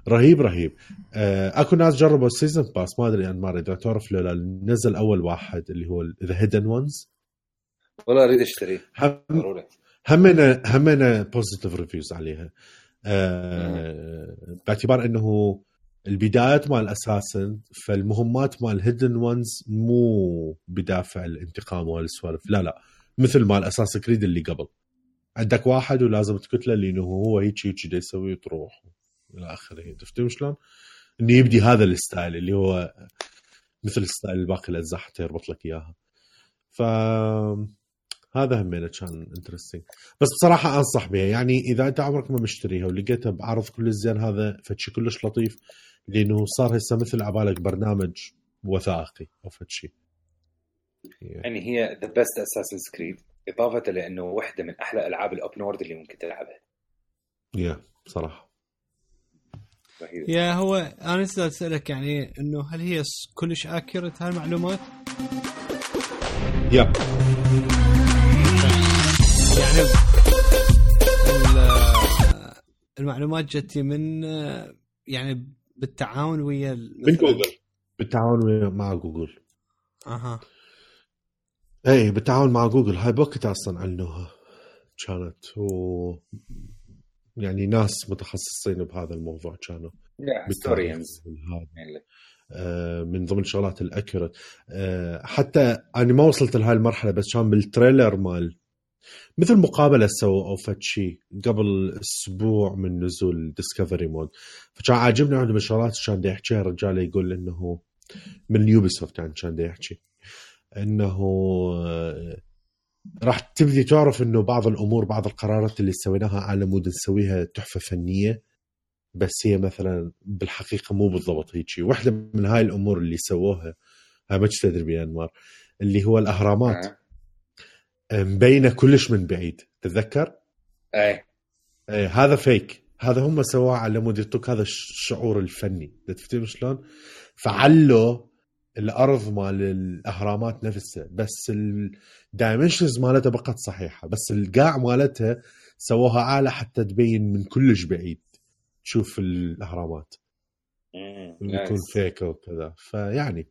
رهيب رهيب. آه، أكو ناس جربوا ال season pass ما أدري يعني ما إذا تعرف لو نزل أول واحد اللي هو The Hidden Ones والله أريد اشتري هم همنا همنا positive reviews عليها. أه باعتبار إنه البدايات مال أساسا فالمهمات مال Hidden Ones مو بدافع الانتقام والسوالف لا لا. مثل مال Assassin's Creed اللي قبل. عندك واحد ولازم تقتله لأنه هو هيك هيك يسوي وتروح إلى آخره. تفتهم شلون؟ إنه يبدي هذا الستايل اللي هو مثل الستايل الباقي الأجزاء حتى يربط لك إياها. ف هذا همينة كان interesting بس بصراحة أنصح بها. يعني إذا أنت عمرك ما مشتريها ولقيتها بعرض كل الزين هذا فشي كلش لطيف. لأنه صار هسه مثل عبالك برنامج وثائقي أو فشي يعني هي the best Assassin's Creed إضافة لأنه واحدة من أحلى ألعاب ال open world اللي ممكن تلعبها. yeah بصراحه رهيبة. yeah هو أنا أسألك يعني إنه هل هي كلش accurate هالمعلومات؟ yeah. يعني ال- المعلومات جتي من يعني بالتعاون ويا ال- من جوجل. بالتعاون ويا- مع جوجل. أها. اي بالتعاون مع جوجل. هاي بوكت أصلا علنوها كانت و يعني ناس متخصصين بهذا الموضوع كانوا Yeah, mainly. آه، من ضمن شغلات ال accurate آه، حتى أنا ما وصلت لهاي المرحلة بس كان بال trailer مال مثل مقابلة سووا أو فد شيء قبل أسبوع من نزول discovery mode فكان عاجبني عندهم الشغلات كان يحكيها الرجال يقول إنه من يوبي سوفت يعني كان يحكي إنه آه، راح تبدي تعرف إنه بعض الأمور بعض القرارات اللي سويناها على مود نسويها تحفة فنية بس هي مثلا بالحقيقة مو بالضبط هيك واحدة من هاي الأمور اللي سووها هاي ما تدري بها انمار اللي هو الأهرامات آه. مبينه كلش من بعيد تتذكر؟ اي إيه هذا فيك هذا هم سواه على مود يعطوك هذا الشعور الفني تفتهم شلون؟ فعلوا الأرض مال الأهرامات نفسها بس ال dimensions مالتها بقت صحيحة بس القاع مالتها سووها أعلى حتى تبين من كلش بعيد تشوف الأهرامات. يكون. fake وكذا فيعني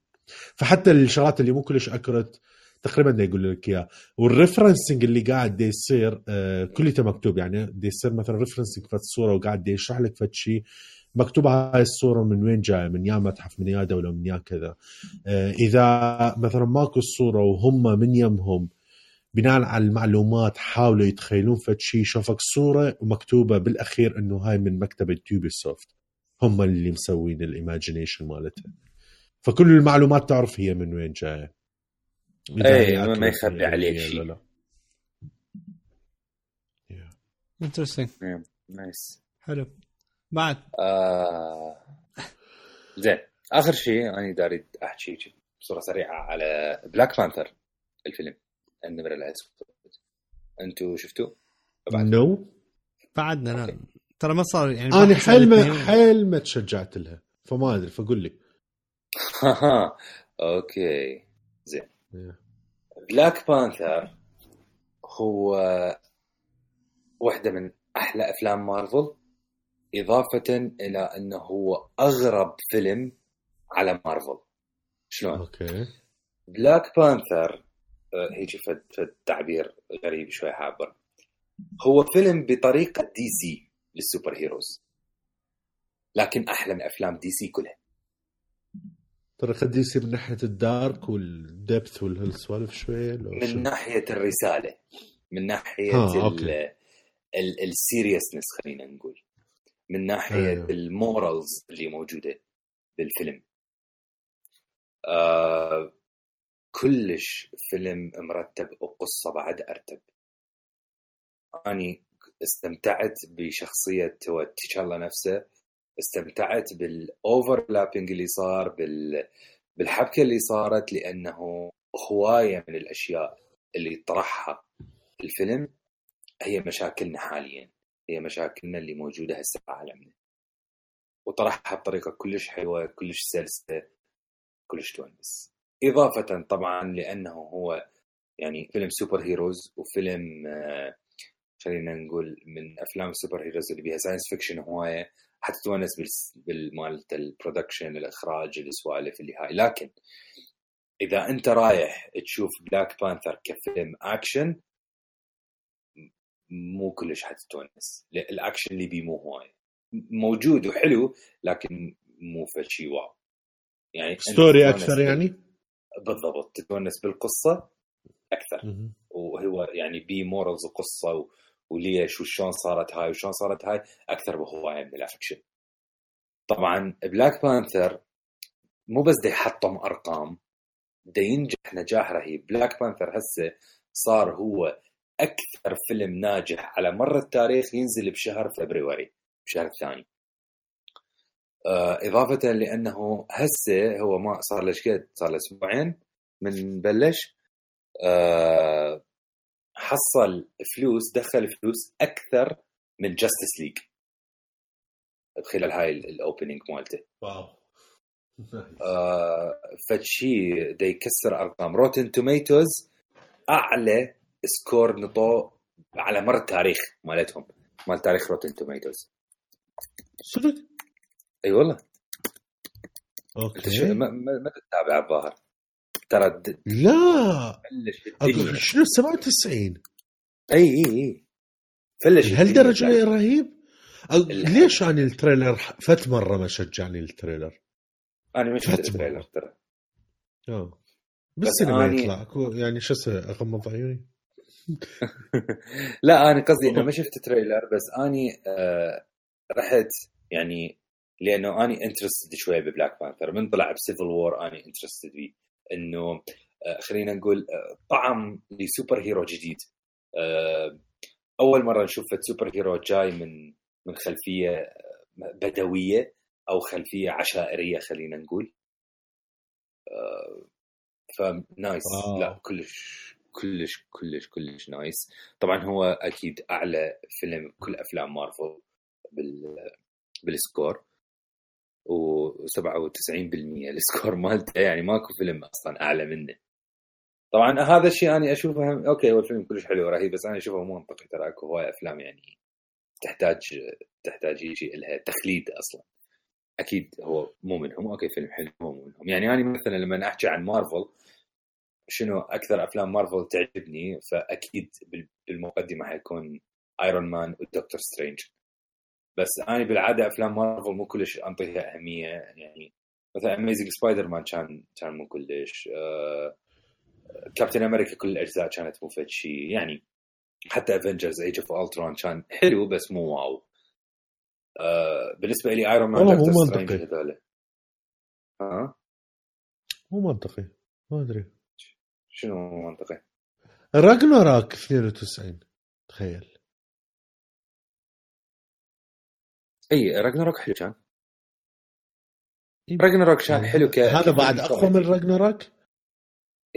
فحتى الشغلات اللي مو كلش accurate تقريبا دا يقول لك اياه وال referencing اللي قاعد يصير آه كليته مكتوب يعني دا يصير مثلا referencing فد صورة وقاعد يشرح لك فد شيء مكتوبه هاي الصورة من وين جاية؟ من يا متحف من يا دولة من يا كذا. آه إذا مثلا ماكو الصورة وهم من يمهم بناء على المعلومات حاولوا يتخيلون فد شيء شوفك صورة ومكتوبه بالأخير إنه هاي من مكتبة يوبي سوفت هم اللي مسوين ال imagination مالتها. فكل المعلومات تعرف هي من وين جاية. إيه، هي ما- يخبي عليك شيء. interesting nice حلو. بعد. آه... زين. آخر شيء أنا داري أحكي بصورة سريعة على بلاك بانثر الفيلم النمر الاسود أنتوا شفتوه؟ بعد. no بعدنا لا ترى ما صار يعني أنا حيل ما. حيل ما تشجعت لها فما أدري فقول لي. okay. زين. بلاك بانثر هو واحدة من أحلى أفلام مارفل إضافة إلى أنه هو أغرب فيلم على مارفل. شلون؟ okay. بلاك بانثر آه، هيك فد فد تعبير غريب شوي حابر هو فيلم بطريقة دي سي لل super heroes. لكن أحلى من أفلام دي سي كلها. طريقة دي سي من ناحية ال dark وال depth والهالسوالف شوية لو من شو؟ ناحية الرسالة. من ناحية ها، ال okay. ال ال seriousness خلينا نقول. من ناحية أيوه. ال morals اللي موجودة بالفيلم. آه كلش فيلم مرتب وقصة بعد أرتب. أني استمتعت بشخصية هو تشالا نفسه استمتعت بال overlapping اللي صار بال بالحبكة اللي صارت لأنه هواية من الأشياء اللي طرحها الفيلم. هي مشاكلنا حاليا. هي مشاكلنا اللي موجودة هسه بعالمنا وطرحها بطريقة كلش حلوة كلش سلسة كلش تونس. إضافة طبعا لأنه هو يعني فيلم super heroes وفيلم آه، خلينا نقول من أفلام ال super heroes اللي بيها science fiction هواية حتتونس بال- بالمالت ال production الإخراج السوالف اللي هاي. لكن إذا أنت رايح تشوف بلاك بانثر كفيلم أكشن مو كلش حتتونس. لا، الأكشن اللي بيه مو هواي. موجود وحلو لكن مو فشي wow. يعني story أكثر يعني؟ بالضبط. تتونس بالقصة أكثر. مهم. وهو يعني بي morals وقصه و... وليش وشلون صارت هاي وشلون صارت هاي أكثر بهواية من الأكشن. طبعا بلاك بانثر مو بس دي يحطم أرقام دا ينجح نجاح رهيب. بلاك بانثر هسه صار هو أكثر فيلم ناجح على مر التاريخ ينزل بشهر فبراير بشهر الثاني آه، إضافة لأنه هسه هو ما صار له قد صار له أسبوعين من بلش آه، حصل فلوس دخل فلوس أكثر من Justice League خلال هاي ال opening مالته. wow. آه فشي دا يكسر أرقام. Rotten Tomatoes أعلى score نطو على مر التاريخ مالتهم مال تاريخ Rotten Tomatoes صدق أي والله. okay. ما, ما, تتابع الظاهر. ترى لا. شنو 97 إي إي إي. فلش لهالدرجه. رهيب؟ ليش اني ال trailer فت مرة ما شجعني ال trailer؟ أنا ما شفت فت ال trailer. ترى. آه بالسينما يطلع. يعني شو أسوي؟ أغمض عيوني؟ لا أنا قصدي إنه ما شفت trailer بس أني آه رحت يعني لأنه أني interested شوية ب Black Panther من طلع ب Civil War أني interested بيه إنه آه خلينا نقول آه طعم ل super hero جديد. آه أول مرة نشوف super hero جاي من من خلفية بدوية أو خلفية عشائرية خلينا نقول. ف nice. لا كلش. كلش كلش كلش nice. طبعا هو أكيد أعلى فيلم كل أفلام مارفل بال بال score. و97% ال score مالته. يعني ماكو فيلم أصلا أعلى منه. طبعا هذا الشيء أنا أشوفه هم- okay هو الفيلم كلش حلو ورهيب بس أنا أشوفه مو منطقي. ترى أكو هواي أفلام يعني تحتاج تحتاج يجي لها تخليد أصلا. أكيد هو مو منهم. okay فيلم حلو مو منهم. يعني أنا مثلا لما أحكي عن مارفل شنو أكثر أفلام مارفل تعجبني فأكيد بال- بالمقدمة حيكون Iron Man و Doctor Strange بس أنا بالعادة أفلام مارفل مو كلش أنطيها أهمية يعني مثلا Amazing Spider-Man كان كان مو كلش آه Captain America كل الأجزاء كانت مو فد شيء يعني حتى Avengers Age of Ultron كان حلو بس مو wow. آه بالنسبة لي Iron Man Doctor. Strange هذول. ها؟ مو منطقي. ما أدري. شنو منطقي؟ Ragnarok 92 تخيل. إي Ragnarok حلو كان. Ragnarok كان حلو ك هذا بعد أقوى من Ragnarok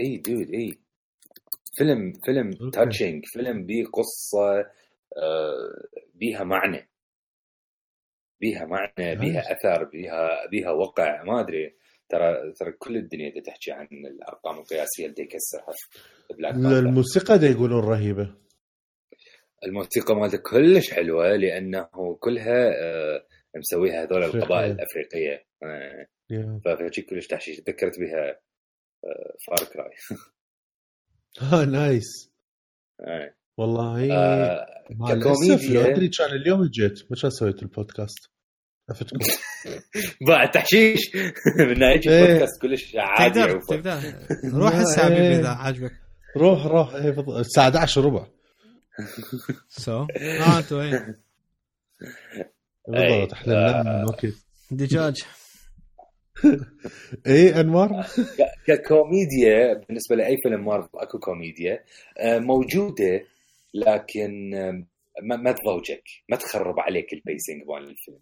إي dude إي. فيلم فيلم. touching فيلم بيه قصة آه، بيها معنى. بيها معنى بيها أثر بيها بيها وقع ما أدري. ترى ترى كل الدنيا دا تحكي عن الأرقام القياسية اللي يكسرها بلاك بانثر. الموسيقى دا يقولون رهيبة. الموسيقى مالته كلش حلوة لأنه كلها آه، مسويها هذول. القبائل الأفريقية. آه،. فشي كلش تحشيش. تذكرت بها Far Cry ها nice. والله آه، الاسف ككوميديا- لو أدري كان اليوم جيت ما كان سويت البودكاست. عرفتكم بعد تحشيش. من ناحيه. البودكاست كلش عادي تقدر. تقدر. روح هسه حبيبي إيه. إذا عاجبك. روح روح. إيه بالضبط. الساعة 11 ربع. سو آه أنتوا إيه. بالضبط إحنا وقت. دجاج اي أنوار؟ ككوميديا بالنسبة لأي فيلم مارفل أكو كوميديا آه، موجودة لكن ما ما تضوجك. ما تخرب عليك ال pacing مال الفيلم.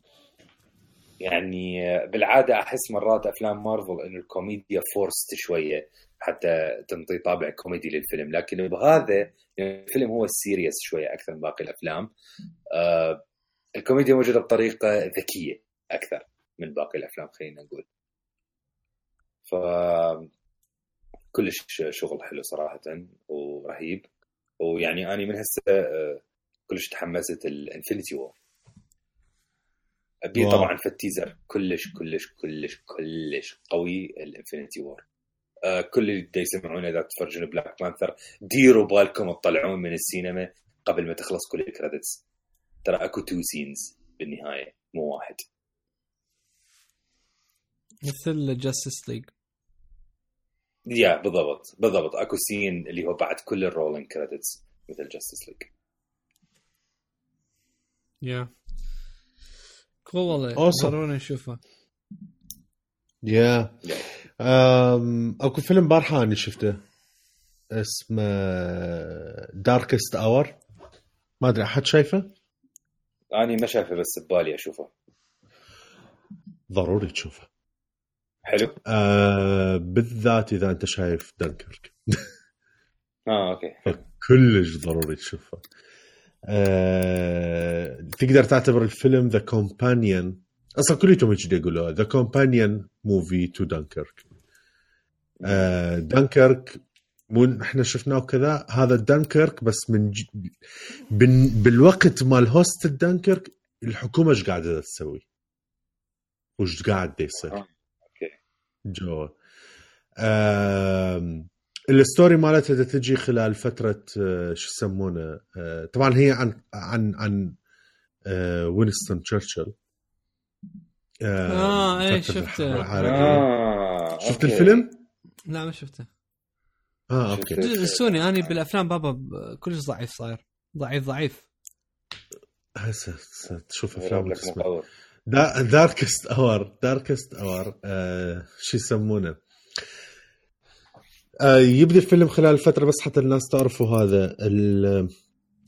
يعني بالعادة أحس مرات أفلام مارفل إنه الكوميديا forced شوية حتى تنطي طابع كوميدي للفيلم. لكن بهذا يعني الفيلم هو serious شوية أكثر من باقي الأفلام. آه، الكوميديا موجودة بطريقة ذكية أكثر من باقي الأفلام خلينا نقول. ف كلش شغل حلو صراحة ورهيب. ويعني اني من هسه آه، كلش تحمست ال Infinity War أبي wow. طبعا في ال teaser. كلش كلش كلش كلش قوي ال Infinity War. آه، كل اللي دا يسمعونه إذا تتفرجون Black Panther ديروا بالكم تطلعون من السينما قبل ما تخلص كل ال credits. ترى أكو two scenes بالنهاية مو واحد. مثل Justice League yeah بالضبط بالضبط. أكو scene اللي هو بعد كل ال rolling credits مثل جاستس ليج يا كول والله. ضروري نشوفه yeah اكو فيلم بارحه اني شفته. اسمه Darkest Hour ما أدري أحد شايفه؟ اني ما شايفه بس ببالي أشوفه. ضروري تشوفه. حلو. أه بالذات إذا أنت شايف دنكرك آه okay. كلش ضروري تشوفه. أه تقدر تعتبر الفيلم the companion أصلا كليتهم هيك يقولوا the companion movie to Dunkirk دنكرك مو إحنا شفناه كذا هذا دنكرك بس من ج... بن... بالوقت مال هوست دنكرك الحكومة إيش قاعدة تسوي؟ وش قاعد يصير؟ آه، أوكي جوا آم، الستوري مالتها تجي خلال فترة آه، شو يسمونه آه، طبعا هي عن عن عن آه، وينستون تشرشل آه، إيه، فترة شفته. الحرب العالمية. آه شفت okay. الفيلم؟ لا ما شفته آه okay شفت. السوني أنا بالأفلام بابا كلش ضعيف صاير ضعيف ضعيف هسه هسه تشوف أفلام Darkest Hour Darkest Hour آه شو يسمونه آه يبدي الفيلم خلال الفترة بس حتى الناس تعرفوا هذا. ال-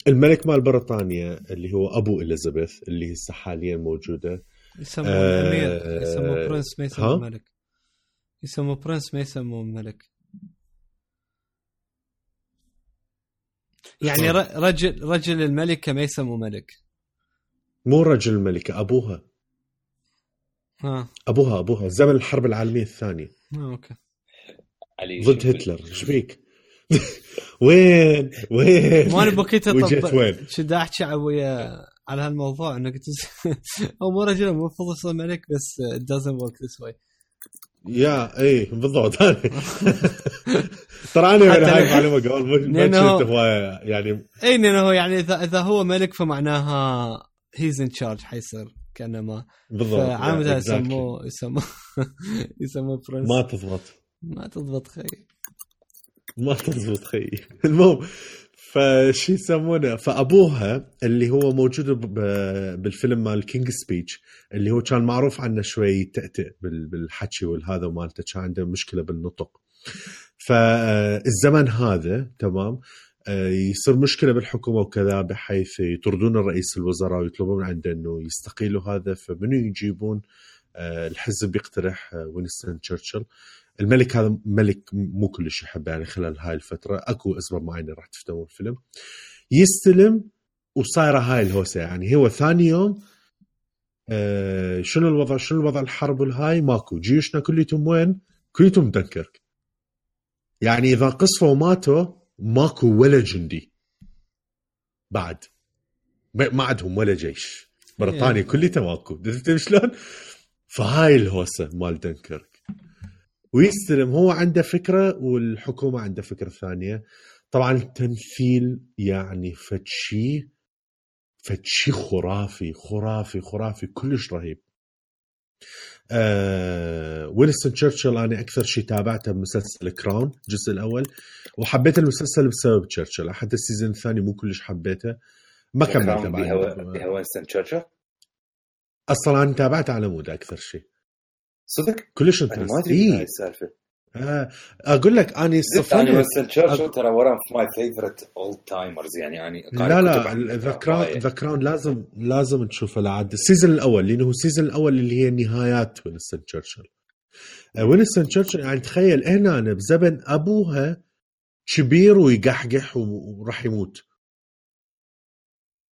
الملك مال بريطانيا اللي هو أبو إليزابيث اللي هسه حاليا موجودة. يسموه آه، الامير يسموه prince ما يسموه؟ ملك. يسموه prince ما يسموه ملك. يعني؟ ر- رجل رجل الملكة ما يسموه ملك. مو رجل الملكة أبوها. ها. أبوها أبوها زمن الحرب العالمية الثانية. آه، okay. علي ضد هتلر. إيش بيك؟ وين؟ وين؟ ما أنا بكيت وجيت وين؟ شد أحكي ويا على هالموضوع انه قلت هو مو رجل المفروض يصير ملك بس it doesn't work this way. يا اي بالضبط. ترى أنا من هاي لو- المعلومه قبل ما- كنت يعني. اي انه هو يعني اذا إذا هو ملك فمعناها he's in charge حيصير كانما بالضبط فعامة exactly. يسموه يسموه يسموه prince ما تضبط. ما تضبط خي ما تزبط خي المهم فشي يسمونه فأبوها اللي هو موجود بالفيلم مال King's Speech اللي هو كان معروف عنه شوي تأتئ بال- بالحكي والهذا مالته كان عنده مشكلة بالنطق. فالزمن هذا تمام آه، يصير مشكلة بالحكومة وكذا بحيث يطردون الرئيس الوزراء ويطلبون عنده إنه يستقيلوا هذا فمنو يجيبون؟ آه، الحزب يقترح آه، وينستون تشرشل الملك هذا ملك مو كلش يحبه يعني خلال هاي الفترة. أكو أسباب معينة راح تفتهمون الفيلم. يستلم وصايره هاي الهوسة يعني. هو ثاني يوم آه شنو الوضع؟ شنو الوضع الحرب والهاي ماكو. جيوشنا كليتهم وين؟ كليتهم دنكرك. يعني إذا قصفوا وماتوا ماكو ولا جندي. بعد. ما عندهم ولا جيش. بريطانيا كليتها ماكو. شلون؟ فهاي الهوسة مال دنكرك. ويستلم. هو عنده فكرة والحكومة عندها فكرة ثانية. طبعا التمثيل يعني فتشي فتشي خرافي خرافي خرافي كلش رهيب. آه وينستون تشرشل أنا أكثر شيء تابعته بمسلسل Crown الجزء الأول. وحبيت المسلسل بسبب تشرشل. حتى ال season الثاني مو كلش حبيته. ما كملته بعد. وينستون تشرشل؟ أصلا أنا تابعته على مود أكثر شيء صدق؟ كلش أنا ما interest ادري هاي. السالفة آه أقول لك اني أنا صفنت وينستون تشرشل ترى ورا my favorite old timers يعني اني لا لا The Crown. The Crown لازم لازم تشوفه لعد ال season الأول لأنه هو ال season الأول اللي هي نهايات وينستون تشرشل وينستون تشرشل يعني تخيل هنا أنا بزمن أبوها كبير ويقحقح وراح يموت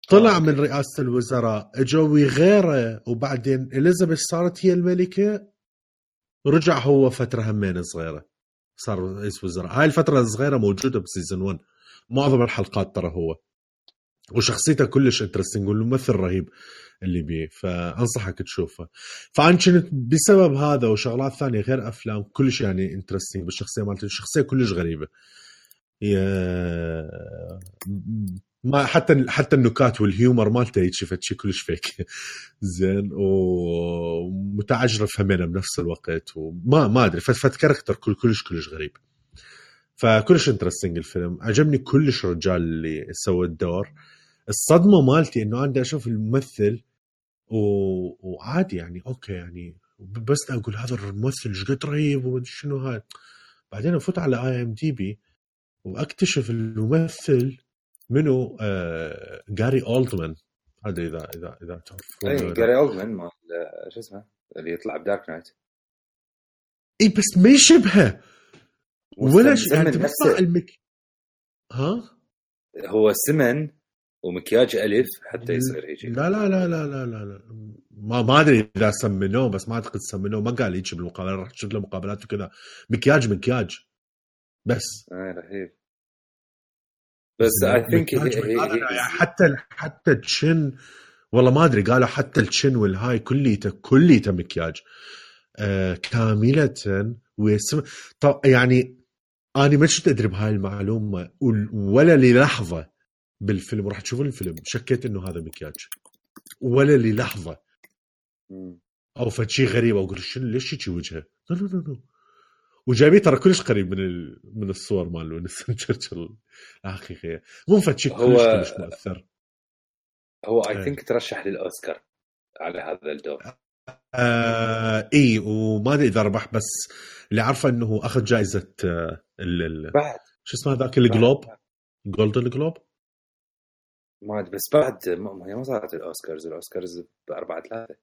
طلع آه، من رئاسة الوزراء اجوا غيره وبعدين اليزابيث صارت هي الملكة رجع هو فترة همين صغيرة. صار رئيس وزراء هاي الفترة الصغيرة موجودة ب season 1 معظم الحلقات ترى هو. وشخصيته كلش interesting والممثل رهيب اللي بيه فأنصحك تشوفه. فأنا كنت بسبب هذا وشغلات ثانية غير أفلام كلش يعني interesting بالشخصية مالته الشخصيه كلش غريبة. ما حتى حتى النكات وال humor مالته هيك شفت شيء كلش فيك زين ومتعجرف همينه بنفس الوقت وما ما أدري فت character كل كلش كلش غريب. فكلش interesting الفيلم. عجبني كلش الرجال اللي سوى الدور. الصدمة مالتي إنه أنا أشوف الممثل و... وعادي يعني okay يعني بس أقول هذا الممثل إيش قد رهيب ومدري شنو هاي. بعدين أفوت على IMDb وأكتشف الممثل منو؟ آه جاري اولدمان هذا اذا اذا إذا تعرفون اي جاري اولدمان مال شو اسمه؟ اللي يطلع ب Dark Knight. اي بس ما يشبهه. ولا شيء. يعني ال make ها؟ هو سمن ومكياج ألف حتى يصير هيك لا لا لا لا لا لا, لا. ما ما أدري إذا سمنوه بس ما أعتقد سمنوه. ما قال هيك بالمقابله رحت شفت له مقابلات وكذا. مكياج مكياج. بس. اي رهيب. بس I think. يعني حتى حتى الشن والله ما أدري قالوا حتى الشن والهاي كليته كليته مكياج آه كاملة ويسم طب يعني أنا ما كنت أدري بهاي المعلومة ولا للحظة بالفيلم راح تشوفون الفيلم شكيت إنه هذا مكياج ولا للحظة أو فد شيء غريب أقول شنو ليش هيك وجهه؟ لا لا لا وجايبيه ترى كلش قريب من ال... من الصور مال وينستون تشرشل. الحقيقيه مو فد شيء هو- كلش كلش مؤثر. هو I. think ترشح للأوسكار على هذا الدور. آه إي وما أدري إذا ربح بس اللي عارفه إنه أخذ جائزه آه ال... ال... بعد. شو اسمه ذاك ال Globe Golden Globe ما أدري، بس بعد ما هي ما صارت الأوسكارز. الأوسكارز بأربعة ثلاثة.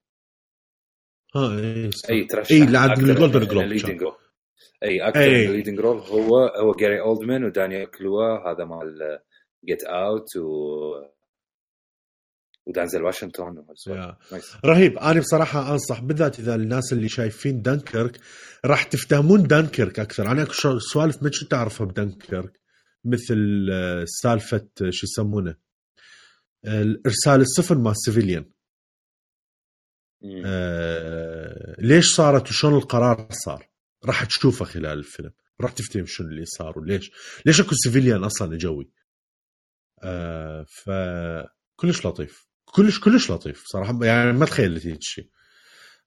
ها اي إي ترشح إي لعب الجولدن جلوب أي أكثر أي. من الليدنج رول هو هو جاري اولدمان ودانيال كلوا هذا مال جيت اوت و ودانزل واشنطن. رهيب. أنا بصراحة أنصح بالذات إذا الناس اللي شايفين دنكرك راح تفتهمون دنكرك أكثر. أنا سوالف ما كنت اعرفها بدنكرك؟ مثل آه، سالفة آه، شو يسمونه؟ آه، إرسال السفن مال civilian مم. آه، ليش صارت وشلون القرار صار؟ راح تشوفه خلال الفيلم. راح تفتهم شنو اللي صار وليش. ليش اكو civilian أصلا اجوي آه ف كلش لطيف. كلش كلش لطيف صراحة. يعني ما تخيلت هيك شيء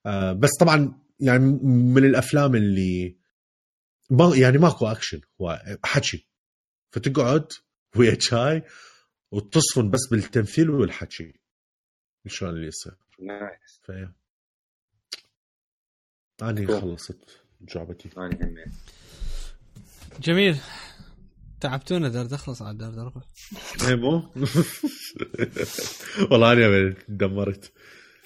آه بس طبعا يعني من الأفلام اللي ما يعني ماكو أكشن. هو حكي. فتقعد ويا شاي وتصفن بس بالتمثيل والحكي. شلون اللي يصير. nice ف اني. خلصت. جعبتي أنا جميل. تعبتونا دار تخلص على دار دربه اي مو؟ والله أنا دمرت.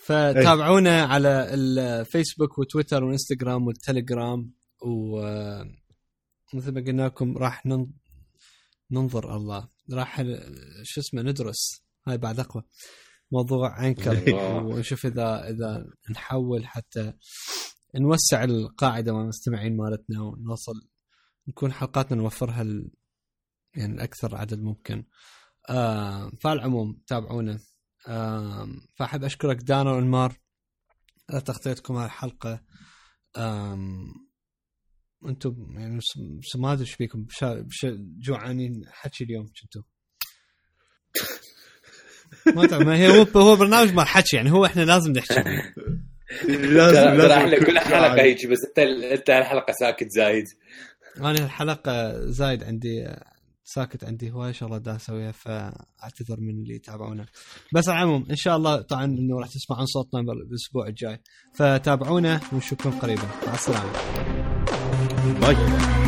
فتابعونا على الفيسبوك وتويتر وانستغرام والتليجرام و مثل ما قلنا لكم راح نن- ننظر الله. راح شو اسمه ندرس. هاي بعد أقوى. موضوع عنكر. ونشوف إذا إذا نحول حتى نوسع القاعدة مع المستمعين مالتنا ونوصل نكون حلقاتنا نوفرها ل... يعني الأكثر عدد ممكن. آه فعلى العموم تابعونا. آه فأحب أشكرك دانا وانمار على تغطيتكم هاي الحلقة. أنتم يعني ما أدري إيش فيكم. جوعانين حكي اليوم كنتوا. ما هي هو هو برنامج مال حكي يعني هو إحنا لازم نحكي. لازم لازم كل حلقة. هيك بس انت انت الحلقة ساكت زايد. أنا الحلقة زايد عندي ساكت عندي هواي شغله دا أسويها فأعتذر من اللي يتابعونا. بس على العموم إن شاء الله طبعا إنه راح تسمعون صوتنا بالأسبوع الجاي. فتابعونا ونشوفكم قريبا. مع السلامة. باي.